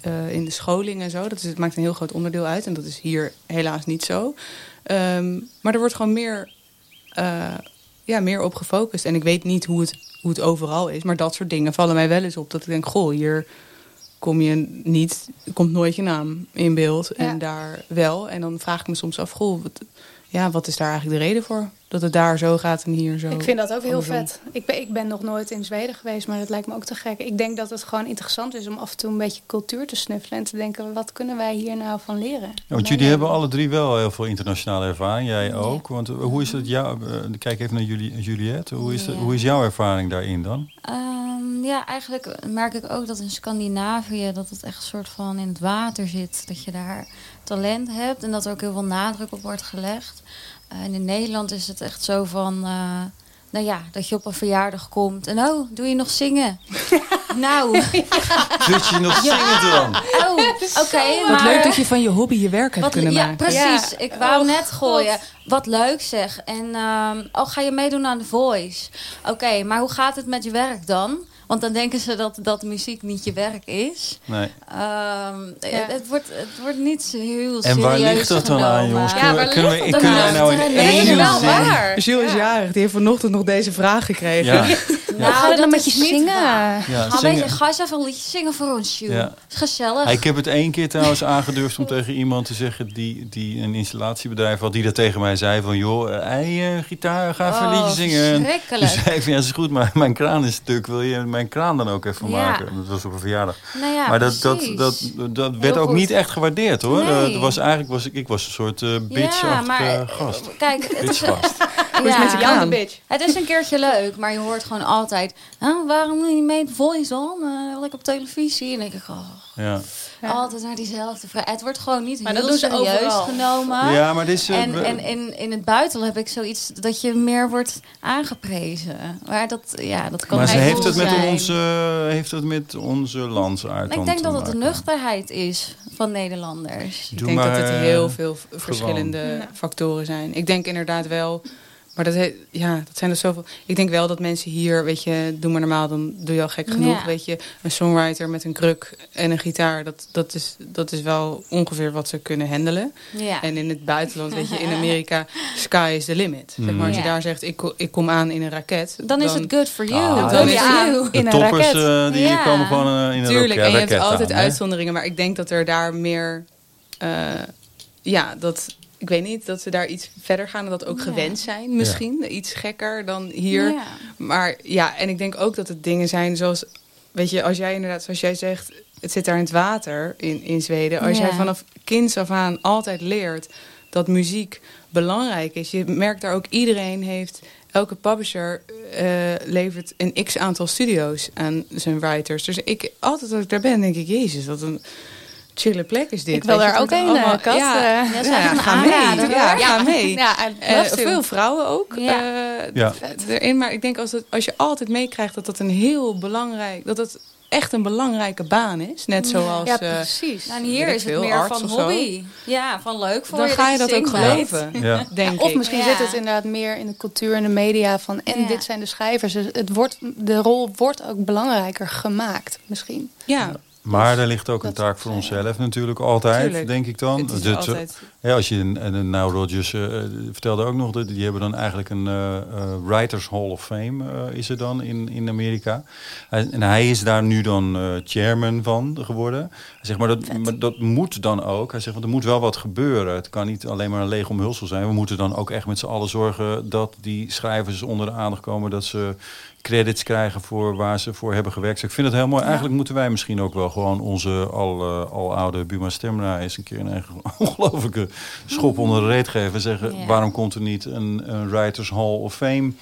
eh, in de scholing en zo. Dat is, het maakt een heel groot onderdeel uit. En dat is hier helaas niet zo. Ehm, maar er wordt gewoon meer, eh, ja, meer op gefocust. En ik weet niet hoe het, hoe het overal is. Maar dat soort dingen vallen mij wel eens op. Dat ik denk, goh, hier kom je niet, komt nooit je naam in beeld. En Ja. daar wel. En dan vraag ik me soms af, goh, wat, ja, wat is daar eigenlijk de reden voor? Dat het daar zo gaat en hier zo. Ik vind dat ook heel andersom. vet. Ik ben, ik ben nog nooit in Zweden geweest, maar dat lijkt me ook te gek. Ik denk dat het gewoon interessant is om af en toe een beetje cultuur te snuffelen en te denken: wat kunnen wij hier nou van leren? Ja, want jullie hebben alle drie wel heel veel internationale ervaring. Jij Ja. ook. Want eh, hoe is het jou? eh, kijk even naar Julie, Juliette. Hoe is, Ja. hoe is jouw ervaring daarin dan? Ehm, ja, eigenlijk merk ik ook dat in Scandinavië dat het echt een soort van in het water zit. Dat je daar talent hebt en dat er ook heel veel nadruk op wordt gelegd. Eh, en in Nederland is het echt zo van, eh, nou ja, dat je op een verjaardag komt en oh, doe je nog zingen? nou, Zit je nog zingen dan? oh, oké, Wat maar... leuk dat je van je hobby je werk hebt Wat, kunnen ja, maken. precies. Ja. Ik wou Oh, net God. gooien. Wat leuk zeg. En ehm, oh, ga je meedoen aan The Voice? Oké, maar hoe gaat het met je werk dan? Want dan denken ze dat, dat muziek niet je werk is. Nee. Ehm, het, het wordt, het wordt niet zo heel En serieus waar ligt dat dan aan, genomen. jongens? Ja, Kunnen, we- waar kunnen, we, wij nou in één Nee, wel zin... waar. Jules is jarig. Die heeft vanochtend nog deze vraag gekregen. Ja. Nou, ga dan met je niet zingen. Ja, Ga, zingen. Eens even een liedje zingen voor ons, Sjoe. Ja. Is gezellig. Ik heb het één keer trouwens aangedurfd om tegen iemand te zeggen die, die een installatiebedrijf had, die dat tegen mij zei van joh, eh, hey, eh, gitaar, ga even een Oh, liedje zingen. En Toen verschrikkelijk. zei ja, is goed, maar mijn kraan is stuk. Wil je mijn kraan dan ook even Ja. maken? Dat was op een verjaardag. Nou ja, maar dat, dat, precies. dat, dat werd ook niet echt gewaardeerd hoor. Nee. Dat was eigenlijk was ik, ik was een soort uh, bitch ja, maar uh, eh, gast. kijk, het is, je ja, bitch. het is een keertje leuk, maar je hoort gewoon altijd, "Ah, waarom doe je niet mee Voice on? Eh, lekker op televisie. En dan denk ik, oh, Ja. Ja. altijd naar diezelfde vraag. Het wordt gewoon niet Maar heel dat doen ze serieus overal. genomen. ja, maar dit is... eh, En, en in, in het buitenland heb ik zoiets dat je meer wordt aangeprezen. Maar dat, ja, dat kan maar ze heeft het, met zijn. onze, heeft het met onze landsaard Ik denk dat het de nuchterheid is van Nederlanders. Ik denk maar, dat het heel veel verschillende factoren zijn. Ik denk inderdaad wel. Maar dat, he- ja, dat zijn er zoveel. Ik denk wel dat mensen hier, weet je, doe maar normaal, dan doe je al gek genoeg. Ja. Weet je, een songwriter met een kruk en een gitaar, dat, dat, is, dat is wel ongeveer wat ze kunnen handelen. Ja. En in het buitenland, weet je, in Amerika, sky is the limit. Zeg maar, als je Ja. daar zegt, ik, ik kom aan in een raket. dan is het good for you. Ah, dan is you. In een toppers raket. eh, die Ja. komen gewoon eh, in een Tuurlijk, raket en je hebt altijd uitzonderingen. Maar ik denk dat er daar meer... eh, ja, dat... Ik weet niet, dat ze daar iets verder gaan en dat ook Ja. gewend zijn misschien. Iets gekker dan hier. Ja. Maar ja, en ik denk ook dat het dingen zijn zoals... Weet je, als jij inderdaad, zoals jij zegt... Het zit daar in het water in, in Zweden. Als Ja. jij vanaf kinds af aan altijd leert dat muziek belangrijk is. Je merkt daar ook, iedereen heeft... Elke publisher eh, levert een x aantal studio's aan zijn writers. Dus ik, altijd als ik daar ben, denk ik... Jezus, wat een chille plek is dit. Ik wil daar ook een, allemaal- Kat. Ja, eh. Ja, ja, ik hem ga mee. Ja, ga mee. Ja, Eh, to. veel vrouwen ook Ja. eh, Ja. erin. Maar ik denk als, het, als je altijd meekrijgt dat dat een heel belangrijk... dat het echt een belangrijke baan is. Net zoals... Ja, precies. Nou, hier is het meer van of hobby. Ja, van leuk voor dan je. ga je dat ook geloven, Ja. denk Of ik. misschien Ja. zit het inderdaad meer in de cultuur en de media van en Ja. dit zijn de schrijvers. Dus het wordt, de rol wordt ook belangrijker gemaakt misschien. Ja, Maar er ligt ook een taak voor onszelf natuurlijk altijd, Tuurlijk. denk ik dan. het is Dat- altijd... Ja, als je een, een nou Rogers vertelde ook nog dat die hebben dan eigenlijk een eh, eh, Writers Hall of Fame eh, is er dan in, in Amerika. En hij is daar nu dan chairman van geworden. Zegt maar dat, maar dat moet dan ook. Hij zegt want er moet wel wat gebeuren. Het kan niet alleen maar een leeg omhulsel zijn. We moeten dan ook echt met z'n allen zorgen dat die schrijvers onder de aandacht komen, dat ze credits krijgen voor waar ze voor hebben gewerkt. Dus ik vind het heel mooi. Eigenlijk moeten wij misschien ook wel gewoon onze al, eh, al oude Buma Stemra eens een keer een ongelofelijke schop onder de reet geven. En zeggen, Ja. waarom komt er niet een, een Writers Hall of Fame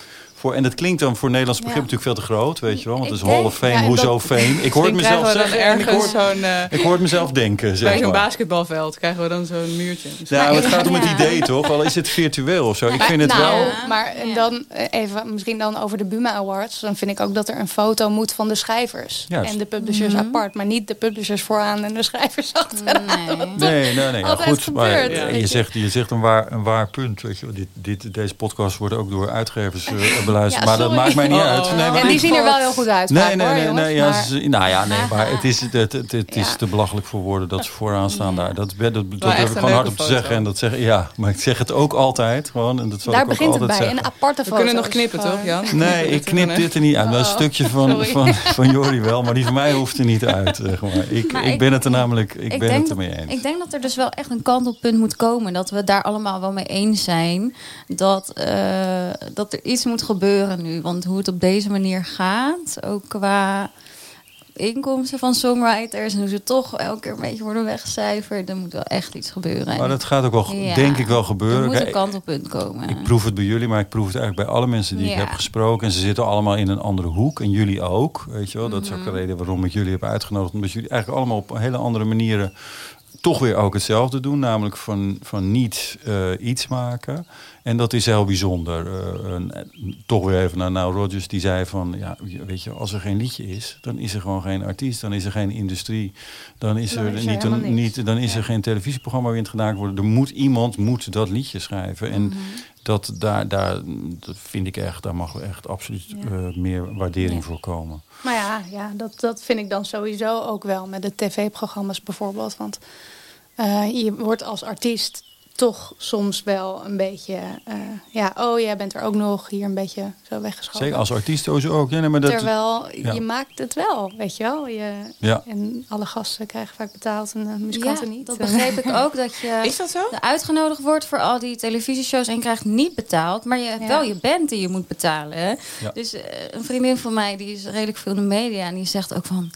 voor? En dat klinkt dan voor Nederlands begrip Ja. natuurlijk veel te groot, weet je wel. Want het is Hall of Fame, ja, hoezo dat- Fame? Ik hoor mezelf krijgen we dan zeggen ik ergens hoor, zo'n... eh, ik hoor het mezelf denken, bij zeg zo'n maar. basketbalveld krijgen we dan zo'n muurtje. Ja, maar het gaat om het idee toch? Al is het virtueel of zo. Ik Maar- vind het nou, wel... Maar en Ja. dan eh, even, misschien dan over de Buma Awards. Dan vind ik ook dat er een foto moet van de schrijvers. Juist. En de publishers Mhm. apart. Maar niet de publishers vooraan en de schrijvers achteraan. Nee. Nee, nee, nee. Ja, altijd goed, maar gebeurt, eh, je, zegt, je zegt een waar, een waar punt. Weet je. wel. Dit, dit, deze podcast wordt ook door uitgevers eh, beluisterd. Ja, maar dat maakt mij niet Oh, uit. oh. Nee, maar en die zien er wel heel goed uit. Nee, nee, hoor, nee, jongens, nee, ja, maar- ze- nou ja, nee, maar het is, het, het, het, het is te belachelijk voor woorden dat ze vooraan staan daar. Dat, dat, dat, heb ik gewoon hard op te zeggen. En dat zeg, ja, maar ik zeg het ook altijd. Gewoon, en dat zal Daar ik ook begint het bij. zeggen. Een aparte We foto. kunnen nog knippen, toch, Jan? Nee, ik knip dit er niet uit. Dat is een stukje van, van, van Jori wel, maar die van mij hoeft er niet uit. Zeg maar. ik, ik ben het er namelijk ik ben denk het ermee eens. Ik denk dat er dus wel echt een kantelpunt moet komen. Dat we daar allemaal wel mee eens zijn. Dat, eh, dat er iets moet gebeuren nu. Want hoe het op deze manier gaat, ook qua inkomsten van songwriters... en hoe ze toch elke keer een beetje worden weggecijferd... er moet wel echt iets gebeuren. Maar dat gaat ook wel, Ja. denk ik wel er gebeuren. moet een kantelpunt komen. Ik proef het bij jullie, maar ik proef het eigenlijk bij alle mensen die ik heb gesproken. En ze zitten allemaal in een andere hoek. En jullie ook. Weet je wel? Dat is ook Mhm. de reden waarom ik jullie heb uitgenodigd. Omdat jullie eigenlijk allemaal op hele andere manieren toch weer ook hetzelfde doen. Namelijk van, van niet eh, iets maken. En dat is heel bijzonder. Eh, een- toch weer even naar Nile Rodgers. Die zei van, ja, weet je, als er geen liedje is... dan is er gewoon geen artiest. Dan is er geen industrie. Dan is Dan er, is er niet, een, niet, dan is er geen televisieprogramma waarin het gedaan wordt. Er moet iemand moet dat liedje schrijven. En Mhm. dat, daar, daar, dat vind ik echt, daar mag echt absoluut Ja. eh, meer waardering Ja. voor komen. Maar ja, ja dat, dat vind ik dan sowieso ook wel met de tv-programma's bijvoorbeeld. Want eh, je wordt als artiest toch soms wel een beetje, eh, ja, oh jij bent er ook nog, hier een beetje zo weggeschoven. Zeker als artiest sowieso ook. Ja, nee, maar dat, Terwijl ja. je maakt het wel, weet je wel. Je, Ja. En alle gasten krijgen vaak betaald en de muzikanten Ja, niet. dat begreep ik ook. Dat je Is dat zo? uitgenodigd wordt voor al die televisieshows en je krijgt niet betaald. Maar je hebt Ja. wel je band die je moet betalen. Hè? Ja. Dus eh, een vriendin van mij, die is redelijk veel in de media. En die zegt ook van...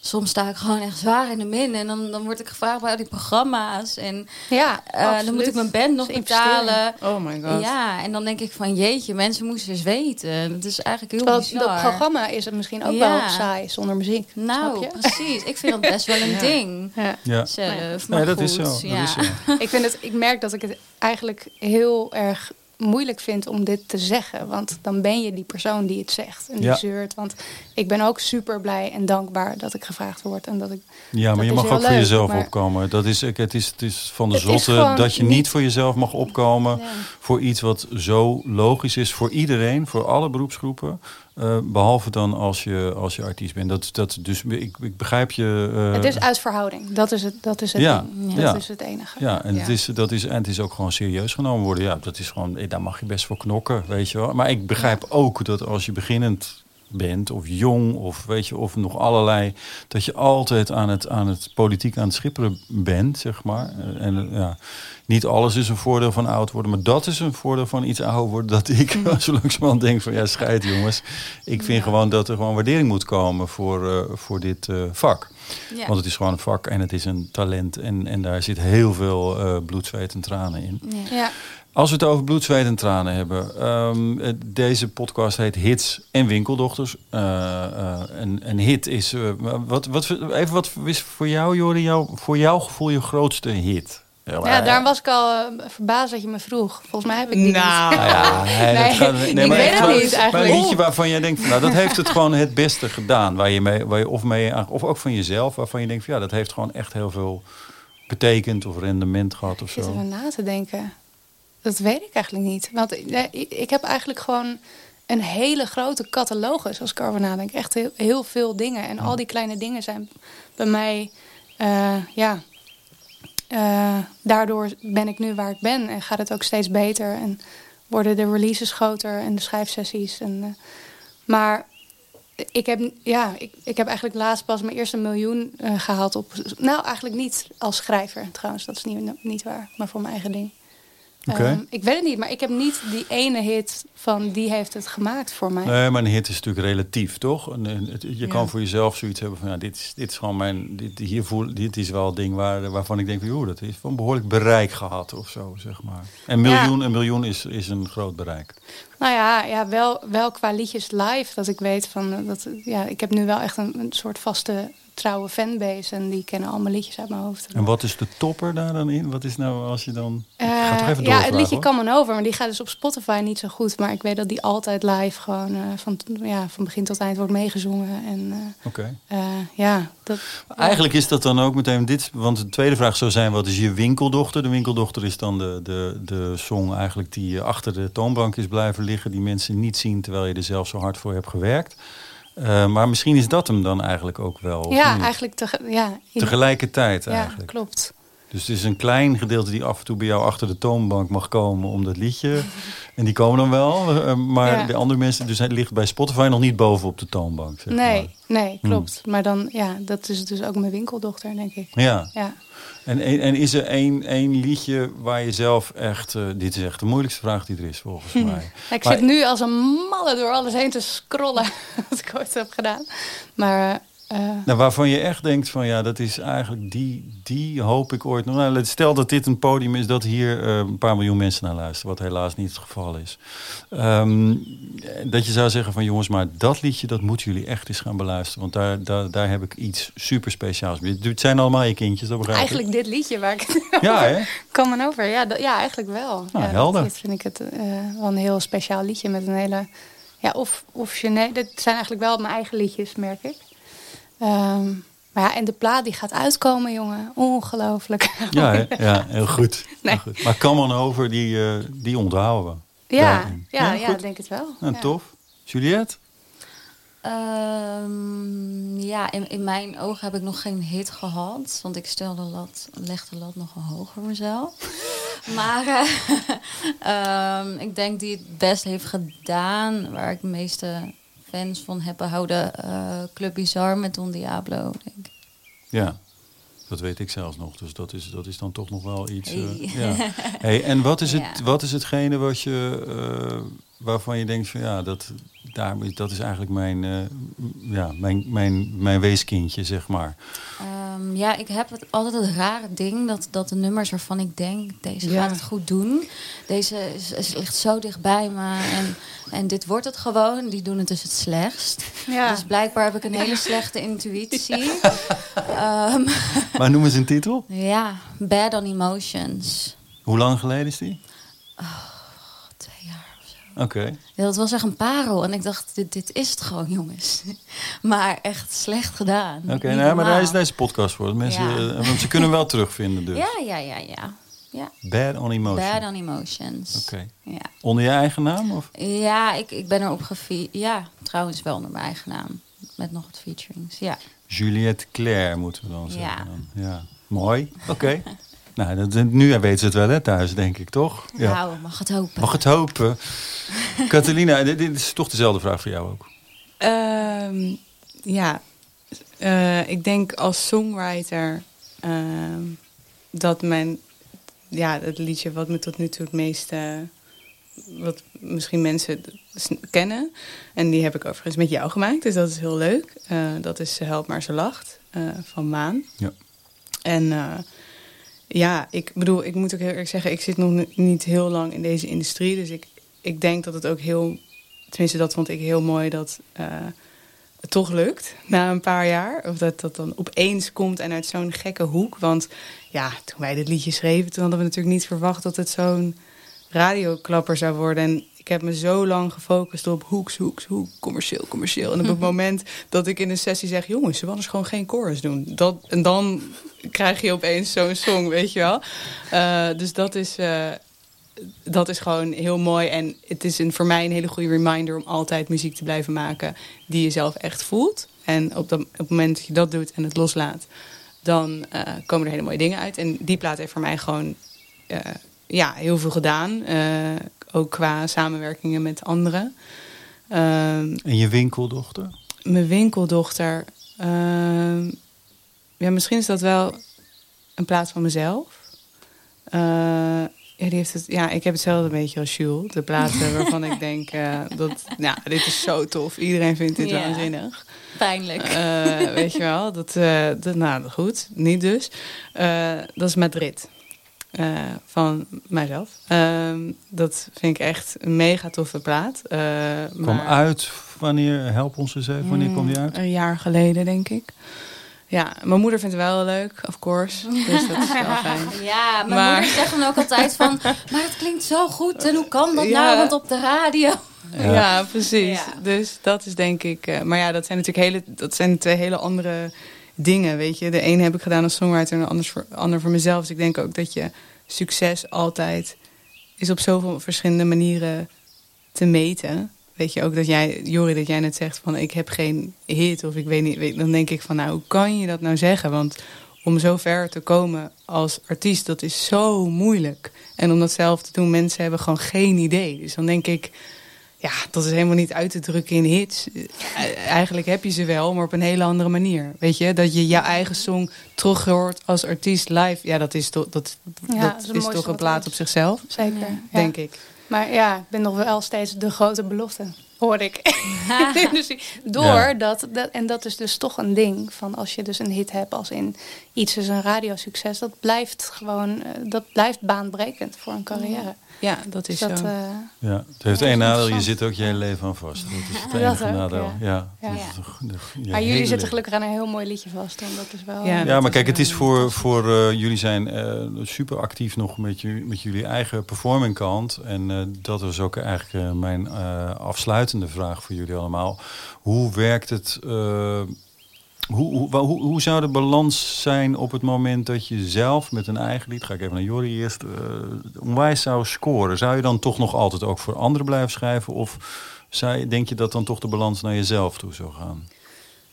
Soms sta ik gewoon echt zwaar in de min. En dan, dan word ik gevraagd bij al die programma's. En Ja, eh, dan moet ik mijn band nog betalen. Oh my god. Ja, en dan denk ik van jeetje, mensen moesten eens weten. Dat is eigenlijk heel bizar. dat programma is het misschien ook Ja. wel saai zonder muziek. snap Nou, je? precies. Ik vind dat best wel een Ja. ding. Ja. ja. Zelf. Maar Nee, dat goed, is zo. Dat ja. is zo. ik, vind het, ik merk dat ik het eigenlijk heel erg moeilijk vind om dit te zeggen. Want dan ben je die persoon die het zegt en die Ja. zeurt. Want ik ben ook super blij en dankbaar dat ik gevraagd word. En dat ik, Ja, maar je mag ook voor jezelf maar- opkomen. Dat is, het, is, het is van de Het zotte dat je niet voor jezelf mag opkomen. Voor iets wat zo logisch is voor iedereen, voor alle beroepsgroepen. Eh, behalve dan als je, als je artiest bent. Dat, dat, dus ik, ik begrijp je. eh, het is uit verhouding. Dat is het, dat is het Ja, ding. ja. Dat is het enige. Ja, en, Het is, dat is, en het is ook gewoon serieus genomen worden. Ja, dat is gewoon, eh, daar mag je best voor knokken, weet je wel. Maar ik begrijp ook dat als je beginnend bent, of jong, of weet je, of nog allerlei, dat je altijd aan het, aan het politiek aan het schipperen bent, zeg maar. Eh, En eh, ja, niet alles is een voordeel van oud worden, maar dat is een voordeel van iets ouder worden. Dat ik zo langzamerhand denk van, ja, scheid jongens. Ik vind gewoon dat er gewoon waardering moet komen voor, eh, voor dit vak. Ja. Want het is gewoon een vak en het is een talent. En, en daar zit heel veel eh, bloed, zweet en tranen in. Ja. Ja. Als we het over bloed, zweet en tranen hebben. ehm, eh, deze podcast heet Hits en Winkeldochters. Eh, eh, een, een hit is... wat, wat, even wat is voor jou, Jori, jou, voor jouw gevoel je grootste hit? Ja, daarom was ik al eh, verbaasd dat je me vroeg. Volgens mij heb ik die Nou. niet. Nou ja, nee, dat Nee, gaat- ik maar weet het niet eigenlijk. Maar een liedje waarvan jij denkt, van, nou, dat heeft het gewoon het beste gedaan. Waar je mee, waar je of mee, of ook van jezelf, waarvan je denkt, van, ja, dat heeft gewoon echt heel veel betekend of rendement gehad of Ik zit zo. er na te denken. Dat weet ik eigenlijk niet. Want ik- nee, ik, ik heb eigenlijk gewoon een hele grote catalogus als ik erover nadenk. Echt heel, heel veel dingen. En al die kleine dingen zijn bij mij, eh, ja. Eh, daardoor ben ik nu waar ik ben en gaat het ook steeds beter. En worden de releases groter en de schrijfsessies. En, eh, maar ik heb, ja, ik, ik heb eigenlijk laatst pas mijn eerste miljoen eh, gehaald op. Nou, eigenlijk niet als schrijver trouwens. Dat is niet, niet waar, maar voor mijn eigen ding. Oké. Ehm, ik weet het niet, maar ik heb niet die ene hit van die heeft het gemaakt voor mij. Nee, maar een hit is natuurlijk relatief, toch? En, en het- je Ja. kan voor jezelf zoiets hebben van, ja, dit is, dit is gewoon mijn, dit, hier voel, dit is wel een ding waar, waarvan ik denk van, joh, dat heeft wel een behoorlijk bereik gehad of zo, zeg maar. En miljoen, een miljoen is, is een groot bereik. Nou ja, ja wel, wel qua liedjes live. Dat ik weet van, eh, dat, ja, ik heb nu wel echt een, een soort vaste trouwe fanbase. En die kennen al mijn liedjes uit mijn hoofd. En wat is de topper daar dan in? Wat is nou als je dan... ik Eh, toch even ja, het liedje hoor. Come On Over, maar die gaat dus op Spotify niet zo goed. Maar ik weet dat die altijd live gewoon eh, van, ja, van begin tot eind wordt meegezongen. En eh, Oké. eh, ja, dat... Eigenlijk is dat dan ook meteen dit, want de tweede vraag zou zijn: wat is je winkeldochter? De winkeldochter is dan de, de, de song eigenlijk die eh, achter de toonbank is blijven liggen, die mensen niet zien terwijl je er zelf zo hard voor hebt gewerkt. Eh, maar misschien is dat hem dan eigenlijk ook wel. ja, eigenlijk ja, tegelijkertijd ja, eigenlijk. klopt. Dus het is een klein gedeelte die af en toe bij jou achter de toonbank mag komen om dat liedje. en die komen dan wel, eh, maar Ja. de andere mensen, dus het ligt bij Spotify nog niet boven op de toonbank. Zeg Nee, maar. nee, klopt. Maar dan, ja, dat is dus ook mijn winkeldochter, denk ik. Ja. Ja. En, en is er één, één liedje waar je zelf echt... eh, dit is echt de moeilijkste vraag die er is, volgens mij. Nou, ik Maar- zit nu als een malle door alles heen te scrollen, wat ik ooit heb gedaan. Maar eh, Nou, waarvan je echt denkt van ja, dat is eigenlijk die, die hoop ik ooit nog. Nou, stel dat dit een podium is dat hier eh, een paar miljoen mensen naar luisteren, wat helaas niet het geval is. Ehm, dat je zou zeggen van jongens, maar dat liedje dat moeten jullie echt eens gaan beluisteren, want daar, daar, daar heb ik iets super speciaals. mee. Het zijn allemaal je kindjes, dat begrijp ik. eigenlijk dit liedje waar ik Ja, hè? kan man over. Ja, dat- ja, eigenlijk wel. Nou, ja, helder. Dat vind ik het eh, wel een heel speciaal liedje met een hele. Ja, of, of Gené. Dit zijn eigenlijk wel mijn eigen liedjes, merk ik. Ehm, maar ja, en de plaat die gaat uitkomen, jongen. Ongelooflijk. Ja, ja heel goed. Nee. Heel goed. Maar Come On Over, die, eh, die onthouden we. ja, daarin. ja, Ja, denk het wel. Nou, ja. tof. Juliette? Ehm, ja, in, in mijn ogen heb ik nog geen hit gehad. Want ik stel de lat, leg de lat nogal hoog voor mezelf. Maar uh, um, ik denk die het best heeft gedaan, waar ik de meeste fans van heb behouden, uh, Club Bizarre met Don Diablo, denk ik. Ja, dat weet ik zelfs nog. Dus dat is, dat is dan toch nog wel iets. Uh, ja. hey, en wat is, het, ja. wat is hetgene wat je, uh, waarvan je denkt van ja, dat, daar, dat is eigenlijk mijn, uh, ja, mijn, mijn, mijn weeskindje, zeg maar. Um, ja, ik heb het, altijd het rare ding dat, dat de nummers waarvan ik denk, deze ja. gaat het goed doen. Deze is, is, ligt zo dichtbij me en, en dit wordt het gewoon. Die doen het dus het slechtst. Ja. Dus blijkbaar heb ik een hele slechte intuïtie. Ja. Um, maar noem eens een titel. Ja, Bad on Emotions. Hoe lang geleden is die? Oh, twee jaar of zo. Oké. Okay. Ja, dat was echt een parel. En ik dacht, dit, dit is het gewoon, jongens. maar echt slecht gedaan. Oké, okay, nou, maar daar is deze podcast voor. Mensen, ja. uh, want ze kunnen wel terugvinden dus. Ja, ja, ja, ja. ja. Bad on Emotions. Bad on Emotions. Oké. Okay. Ja. Onder je eigen naam? Of? Ja, ik, ik ben erop gefi... Ja, trouwens wel onder mijn eigen naam. Met nog wat featurings, ja. Juliette Claire moeten we dan zeggen. Dan. Ja. Mooi, oké. Okay. nou, dat, nu weten ze het wel hè, thuis, denk ik, toch? Ja. Nou, mag het hopen. Mag het hopen. Catalina, dit, dit, is toch dezelfde vraag voor jou ook? Um, ja, uh, ik denk als songwriter uh, dat mijn... Ja, het liedje wat me tot nu toe het meest... Uh, wat misschien mensen kennen. En die heb ik overigens met jou gemaakt. Dus dat is heel leuk. Uh, dat is Help maar ze lacht uh, van Maan. Ja. En uh, ja, ik bedoel, ik moet ook heel erg zeggen... ik zit nog niet heel lang in deze industrie. Dus ik, ik denk dat het ook heel... Tenminste, dat vond ik heel mooi dat het toch lukt na een paar jaar. Of dat dat dan opeens komt en uit zo'n gekke hoek. Want ja, toen wij dit liedje schreven... toen hadden we natuurlijk niet verwacht dat het zo'n radioklapper zou worden. En ik heb me zo lang gefocust op hoeks, hoeks, hoek, commercieel, commercieel. En op het moment dat ik in een sessie zeg... jongens, ze willen eens gewoon geen chorus doen. Dat, en dan krijg je opeens zo'n song, weet je wel. Uh, dus dat is, uh, dat is gewoon heel mooi. En het is een, voor mij een hele goede reminder... om altijd muziek te blijven maken die je zelf echt voelt. En op, dat, op het moment dat je dat doet en het loslaat... dan uh, komen er hele mooie dingen uit. En die plaat heeft voor mij gewoon ja, heel veel gedaan. Ook qua samenwerkingen met anderen. Uh, en je winkeldochter? Mijn winkeldochter. Ja, misschien is dat wel een plaats van mezelf. Uh, ja, die heeft het, ja, ik heb hetzelfde een beetje als Jules. De plaatsen waarvan ik denk, uh, dat, nou, dit is zo tof. Iedereen vindt dit Ja. waanzinnig. Pijnlijk. Uh, weet je wel, dat, uh, dat, nou goed, niet dus. Uh, dat is Madrid. Uh, van mijzelf. Uh, dat vind ik echt een mega toffe plaat. Uh, Kom maar... uit, wanneer, help ons eens even, wanneer mm, kwam die uit? Een jaar geleden, denk ik. Ja, mijn moeder vindt het wel leuk, of course. Dus dat is wel fijn. Ja, mijn maar... moeder zegt dan ook altijd van... maar het klinkt zo goed en hoe kan dat ja. nou, want op de radio... Ja, ja precies. Ja. Dus dat is denk ik... Uh, maar ja, dat zijn natuurlijk hele, dat zijn twee hele andere dingen, weet je. De een heb ik gedaan als songwriter en de ander voor, ander voor mezelf. Dus ik denk ook dat je succes altijd is op zoveel verschillende manieren te meten. Weet je ook dat jij, Jori, dat jij net zegt van ik heb geen hit of ik weet niet. Weet, dan denk ik van nou, hoe kan je dat nou zeggen? Want om zo ver te komen als artiest, dat is zo moeilijk. En om dat zelf te doen, mensen hebben gewoon geen idee. Dus dan denk ik, ja, dat is helemaal niet uit te drukken in hits. Eigenlijk heb je ze wel, maar op een hele andere manier. Weet je, dat je jouw eigen song terug hoort als artiest live. Ja, dat is, to dat, ja, dat, dat is, is toch een plaat op zichzelf. Zeker, ja. denk ja. ik. Maar ja, ik ben nog wel steeds de grote belofte, hoor ik. dus door ja. dat, dat, en dat is dus toch een ding. Van als je dus een hit hebt als in iets is een radiosucces. Dat blijft gewoon, dat blijft baanbrekend voor een carrière. Ja, dat is dat, zo. Uh, ja, het heeft één nadeel, je zit ook je hele leven aan vast. Dat is het enige ook, nadeel. Ja. Ja. Ja. Maar jullie zitten gelukkig aan een heel mooi liedje vast. En dat is wel, ja, ja maar kijk, het is voor, voor uh, jullie zijn uh, super actief nog met, je, met jullie eigen performing kant. En uh, dat was ook eigenlijk mijn afsluitende vraag voor jullie allemaal. Hoe werkt het... Hoe, hoe, hoe, zou de balans zijn op het moment dat je zelf met een eigen lied, ga ik even naar Jorrie eerst, uh, onwijs zou scoren? Zou je dan toch nog altijd ook voor anderen blijven schrijven? Of zou je, denk je dat dan toch de balans naar jezelf toe zou gaan?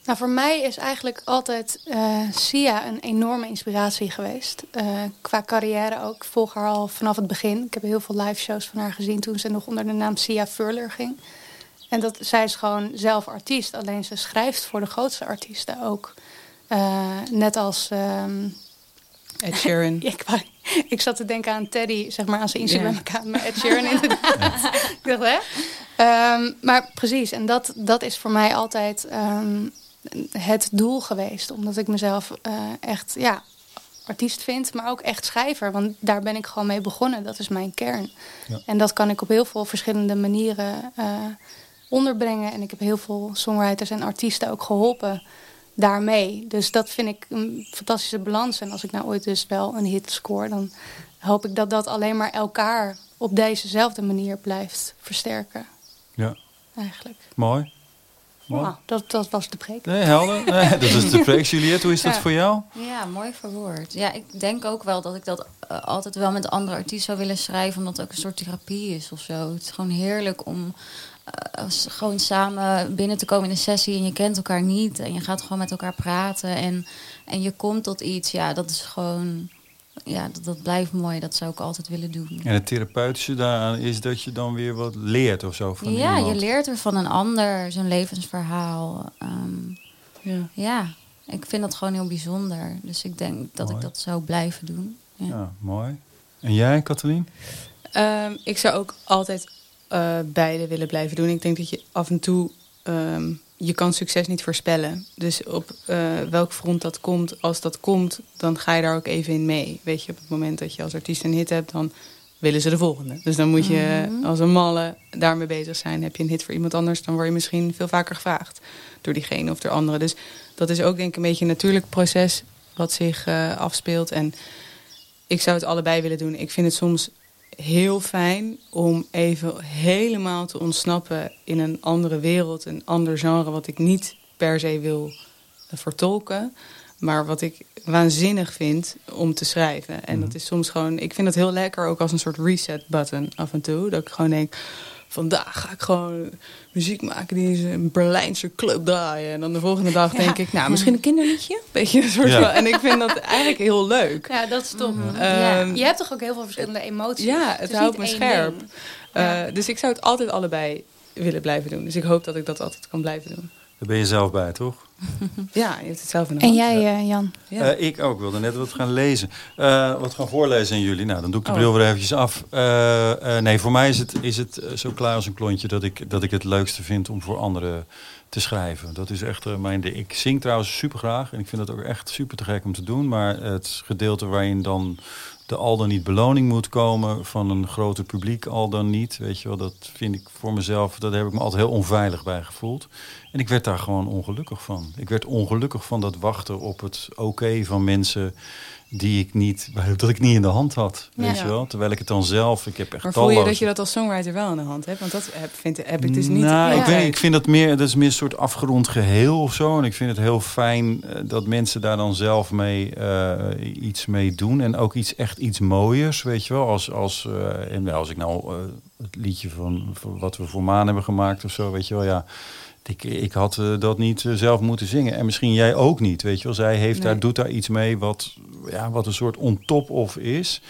Nou, voor mij is eigenlijk altijd uh, Sia een enorme inspiratie geweest. Uh, qua carrière ook. Ik volg haar al vanaf het begin. Ik heb heel veel live shows van haar gezien toen ze nog onder de naam Sia Furler ging. En dat, zij is gewoon zelf artiest. Alleen ze schrijft voor de grootste artiesten ook. Uh, net als... Um, Ed Sheeran. ik, ik, zat te denken aan Teddy, zeg maar, aan zijn Instagram-account. Maar Ed Sheeran inderdaad. ik dacht, hè? Um, maar precies, en dat, dat is voor mij altijd um, het doel geweest. Omdat ik mezelf uh, echt, ja, artiest vind, maar ook echt schrijver. Want daar ben ik gewoon mee begonnen. Dat is mijn kern. Ja. En dat kan ik op heel veel verschillende manieren uh, onderbrengen. En ik heb heel veel songwriters en artiesten ook geholpen daarmee. Dus dat vind ik een fantastische balans. En als ik nou ooit dus wel een hit score, dan hoop ik dat dat alleen maar elkaar op dezezelfde manier blijft versterken. Ja. Eigenlijk. Mooi. Mooi. Nou, dat, dat was de preek. Nee, helder. Nee, dat is de preek, Juliette. Hoe is dat voor jou? Ja, mooi verwoord. Ja, ik denk ook wel dat ik dat uh, altijd wel met andere artiesten zou willen schrijven. Omdat het ook een soort therapie is of zo. Het is gewoon heerlijk om uh, gewoon samen binnen te komen in een sessie. En je kent elkaar niet. En je gaat gewoon met elkaar praten. En, en je komt tot iets. Ja, dat is gewoon ja, dat, dat, blijft mooi. Dat zou ik altijd willen doen. En het therapeutische daaraan is dat je dan weer wat leert of zo van Ja, iemand. je leert er van een ander, zijn levensverhaal. Um, ja. ja. ik vind dat gewoon heel bijzonder. Dus ik denk dat mooi. ik dat zou blijven doen. Ja, ja mooi. En jij, Kathleen? Um, ik zou ook altijd uh, beide willen blijven doen. Ik denk dat je af en toe... Um, je kan succes niet voorspellen. Dus op uh, welk front dat komt, als dat komt, dan ga je daar ook even in mee. Weet je, op het moment dat je als artiest een hit hebt, dan willen ze de volgende. Dus dan moet je -hmm. als een malle daarmee bezig zijn. Heb je een hit voor iemand anders, dan word je misschien veel vaker gevraagd door diegene of door anderen. Dus dat is ook denk ik een beetje een natuurlijk proces wat zich uh, afspeelt. En ik zou het allebei willen doen. Ik vind het soms heel fijn om even helemaal te ontsnappen in een andere wereld, een ander genre, wat ik niet per se wil vertolken, maar wat ik waanzinnig vind om te schrijven. En mm. dat is soms gewoon, ik vind het heel lekker ook als een soort reset button af en toe. Dat ik gewoon denk, vandaag ga ik gewoon muziek maken die is een Berlijnse club draaien. En dan de volgende dag ja. denk ik, nou, misschien een kinderliedje? Beetje een soort ja. van, en ik vind dat eigenlijk heel leuk. Ja, dat is top. Mm -hmm. ja. Je hebt toch ook heel veel verschillende emoties? Ja, het, houdt me scherp. Uh, dus ik zou het altijd allebei willen blijven doen. Dus ik hoop dat ik dat altijd kan blijven doen. Daar ben je zelf bij, toch? Ja, je hebt het zelf in de En jij, uh, Jan? Ja. Uh, ik ook. wilde net wat gaan lezen. Uh, wat gaan voorlezen aan jullie. Nou, dan doe ik de oh. bril weer eventjes af. nee, voor mij is het, is het zo klaar als een klontje... Dat ik, dat ik het leukste vind om voor anderen te schrijven. Dat is echt mijn ding. Ik zing trouwens super graag. En ik vind het ook echt super te gek om te doen. Maar het gedeelte waarin dan de al dan niet beloning moet komen van een groter publiek, al dan niet. Weet je wel, dat vind ik voor mezelf, dat heb ik me altijd heel onveilig bij gevoeld. En ik werd daar gewoon ongelukkig van. Ik werd ongelukkig van dat wachten op het oké van mensen die ik niet, dat ik niet in de hand had, weet je wel. Terwijl ik het dan zelf, ik heb echt Maar voel je dat je dat als songwriter wel in de hand hebt? Want dat heb, vind, heb ik dus niet. Nou, ja. ik, weet, ik vind dat meer, dat is meer een soort afgerond geheel of zo. En ik vind het heel fijn uh, dat mensen daar dan zelf mee uh, iets mee doen. En ook iets, echt iets mooiers, weet je wel. Als, als, uh, en als ik nou het liedje van, van wat we voor Maan hebben gemaakt of zo, weet je wel, ja ik, ik had uh, dat niet uh, zelf moeten zingen. En misschien jij ook niet, weet je wel. Zij heeft nee. daar, doet daar iets mee wat, ja, wat een soort on top of is.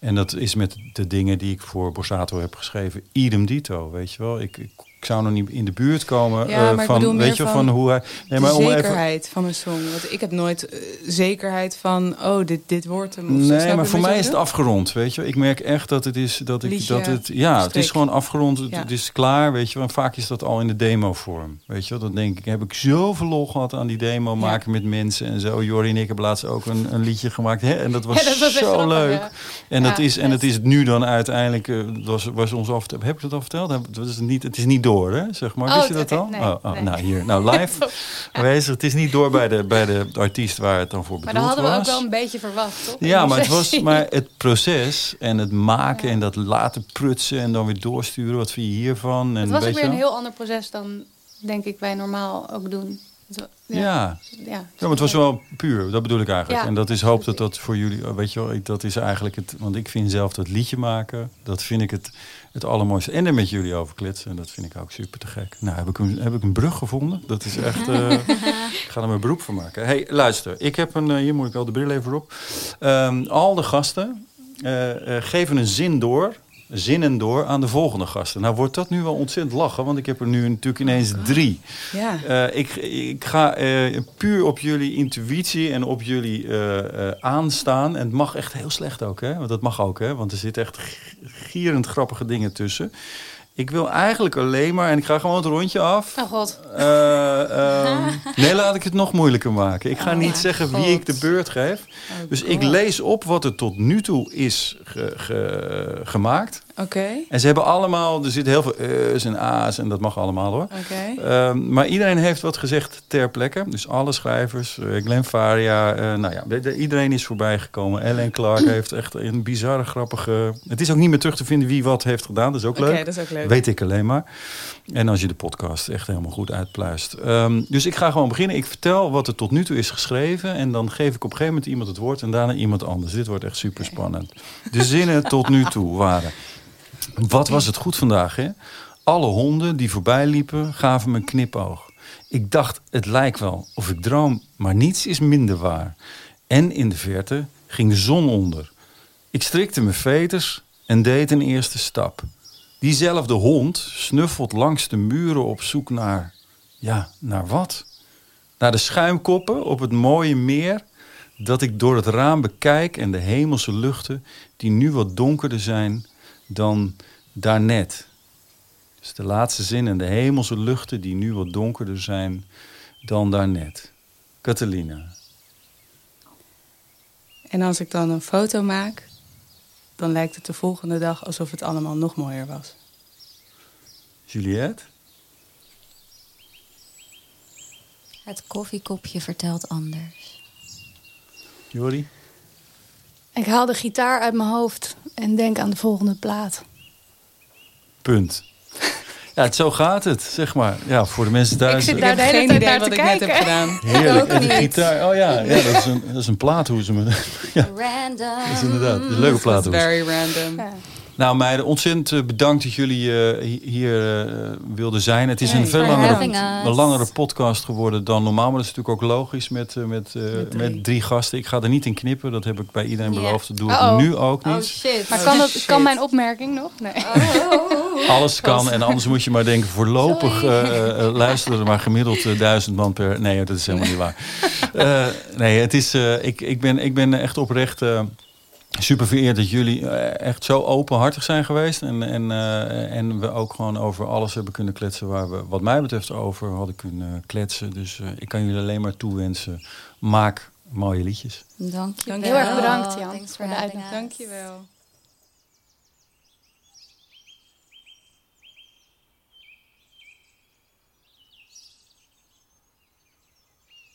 En dat is met de dingen die ik voor Borsato heb geschreven. Idem dito, weet je wel. Ik, ik, ik zou nog niet in de buurt komen ja, uh, van, weet je, van, van hoe hij. Nee, maar om zekerheid even, van een song. Want ik heb nooit uh, zekerheid van, oh, dit, dit wordt hem. Nee, maar voor mij is het afgerond, weet je. Ik merk echt dat het is dat ik Liedje, dat het, ja, strik. het is gewoon afgerond. Het, Ja. het is klaar, weet je. Want vaak is dat al in de demo vorm, weet je. Dan denk ik, heb ik zoveel lol gehad aan die demo maken met mensen en zo. Jordi en ik hebben laatst ook een, een liedje gemaakt, hè? En dat was, dat zo grappig, leuk. En dat is en het is nu dan uiteindelijk uh, was, was ons af. Heb ik dat al verteld? Dat is niet, het is niet door, hè? Zeg maar. Oh, Wist je dat al? nee, oh, oh, nee. Nou, hier. Nou, live. Wees, het is niet door bij de, bij de artiest waar het dan voor Maar bedoeld dat hadden we ook was. wel een beetje verwacht, toch? Ja, maar het, was, maar het proces en het maken en dat laten prutsen en dan weer doorsturen. Wat vind je hiervan? En Het was ook weer een heel ander proces dan, denk ik, wij normaal ook doen. Ja. Ja. ja. maar het was wel puur. Dat bedoel ik eigenlijk. Ja. En dat is hoop dat dat voor jullie, weet je wel, dat is eigenlijk het. Want ik vind zelf dat liedje maken, dat vind ik het, het allermooiste. En er met jullie over kletsen, en dat vind ik ook super te gek. Nou, heb ik een, heb ik een brug gevonden? Dat is echt. eh, ik ga er mijn beroep van maken. hey, luister, ik heb een. eh, hier moet ik wel de bril even op. Ehm, al de gasten eh, geven een zin door. Zinnen door aan de volgende gasten. Nou wordt dat nu wel ontzettend lachen, want ik heb er nu natuurlijk ineens drie. Ja. Eh, ik, ik ga eh, puur op jullie intuïtie en op jullie eh, aanstaan. En het mag echt heel slecht ook, hè? Want dat mag ook, hè? Want er zitten echt gierend grappige dingen tussen. Ik wil eigenlijk alleen maar, en ik ga gewoon het rondje af. Oh god. Eh, ehm, nee, laat ik het nog moeilijker maken. Ik ga Oh niet zeggen wie ik de beurt geef. Oh, Dus ik lees op wat er tot nu toe is ge- ge- gemaakt. Oké, En ze hebben allemaal, er zitten heel veel e's en a's en dat mag allemaal hoor. oké. Ehm, maar iedereen heeft wat gezegd ter plekke. Dus alle schrijvers, eh, Glenn Faria, eh, nou ja, de- de- iedereen is voorbij gekomen. Ellen Clark heeft echt een bizarre, grappige... Het is ook niet meer terug te vinden wie wat heeft gedaan. Dat is ook Oké, leuk. dat is ook leuk. Weet ik alleen maar. En als je de podcast echt helemaal goed uitpluist. Ehm, dus ik ga gewoon beginnen. Ik vertel wat er tot nu toe is geschreven. En dan geef ik op een gegeven moment iemand het woord en daarna iemand anders. Dit wordt echt super spannend. De zinnen tot nu toe waren. Wat was het goed vandaag, hè? Alle honden die voorbij liepen gaven me een knipoog. Ik dacht, het lijkt wel of ik droom, maar niets is minder waar. En in de verte ging de zon onder. Ik strikte mijn veters en deed een eerste stap. Diezelfde hond snuffelt langs de muren op zoek naar... Ja, naar wat? Naar de schuimkoppen op het mooie meer... dat ik door het raam bekijk en de hemelse luchten... die nu wat donkerder zijn dan daarnet. Dus de laatste zin en de hemelse luchten... die nu wat donkerder zijn dan daarnet. Catalina. En als ik dan een foto maak, dan lijkt het de volgende dag alsof het allemaal nog mooier was. Juliette? Het koffiekopje vertelt anders. Jori? Ik haal de gitaar uit mijn hoofd en denk aan de volgende plaat. Punt. Ja, het, zo gaat het, zeg maar. Ja, voor de mensen thuis. zit Ik daar heb de hele geen tijd idee naar wat te ik net kijken. heb gedaan. Heerlijk. En de gitaar. Oh ja, ja dat, is een, dat is een plaat hoe ze me. Ja, Random. dat is inderdaad een leuke plaat. Very random. Ja. Nou, meiden, ontzettend eh, bedankt dat jullie eh, hi- hier eh, wilden zijn. Het is Hey, een veel langere, een langere podcast geworden dan normaal. Maar dat is natuurlijk ook logisch met, eh, met, eh, Met met, drie. drie. gasten. Ik ga er niet in knippen. Dat heb ik bij iedereen beloofd. Dat doe ik nu ook Oh niet. shit. Maar Oh, kan, dat, shit. kan mijn opmerking nog? Nee. Alles kan. En anders moet je maar denken, voorlopig luisteren er maar gemiddeld duizend man per... Nee, dat is helemaal niet waar. Eh, nee, het is, eh, ik, ik, ben, ik ben echt oprecht eh, super vereerd dat jullie eh, echt zo openhartig zijn geweest. En, en, eh, en we ook gewoon over alles hebben kunnen kletsen waar we wat mij betreft over hadden kunnen kletsen. Dus eh, ik kan jullie alleen maar toewensen. Maak mooie liedjes. Dank je Dank Heel erg bedankt, Jan, Thanks voor for de uitnodiging. us. Dankjewel.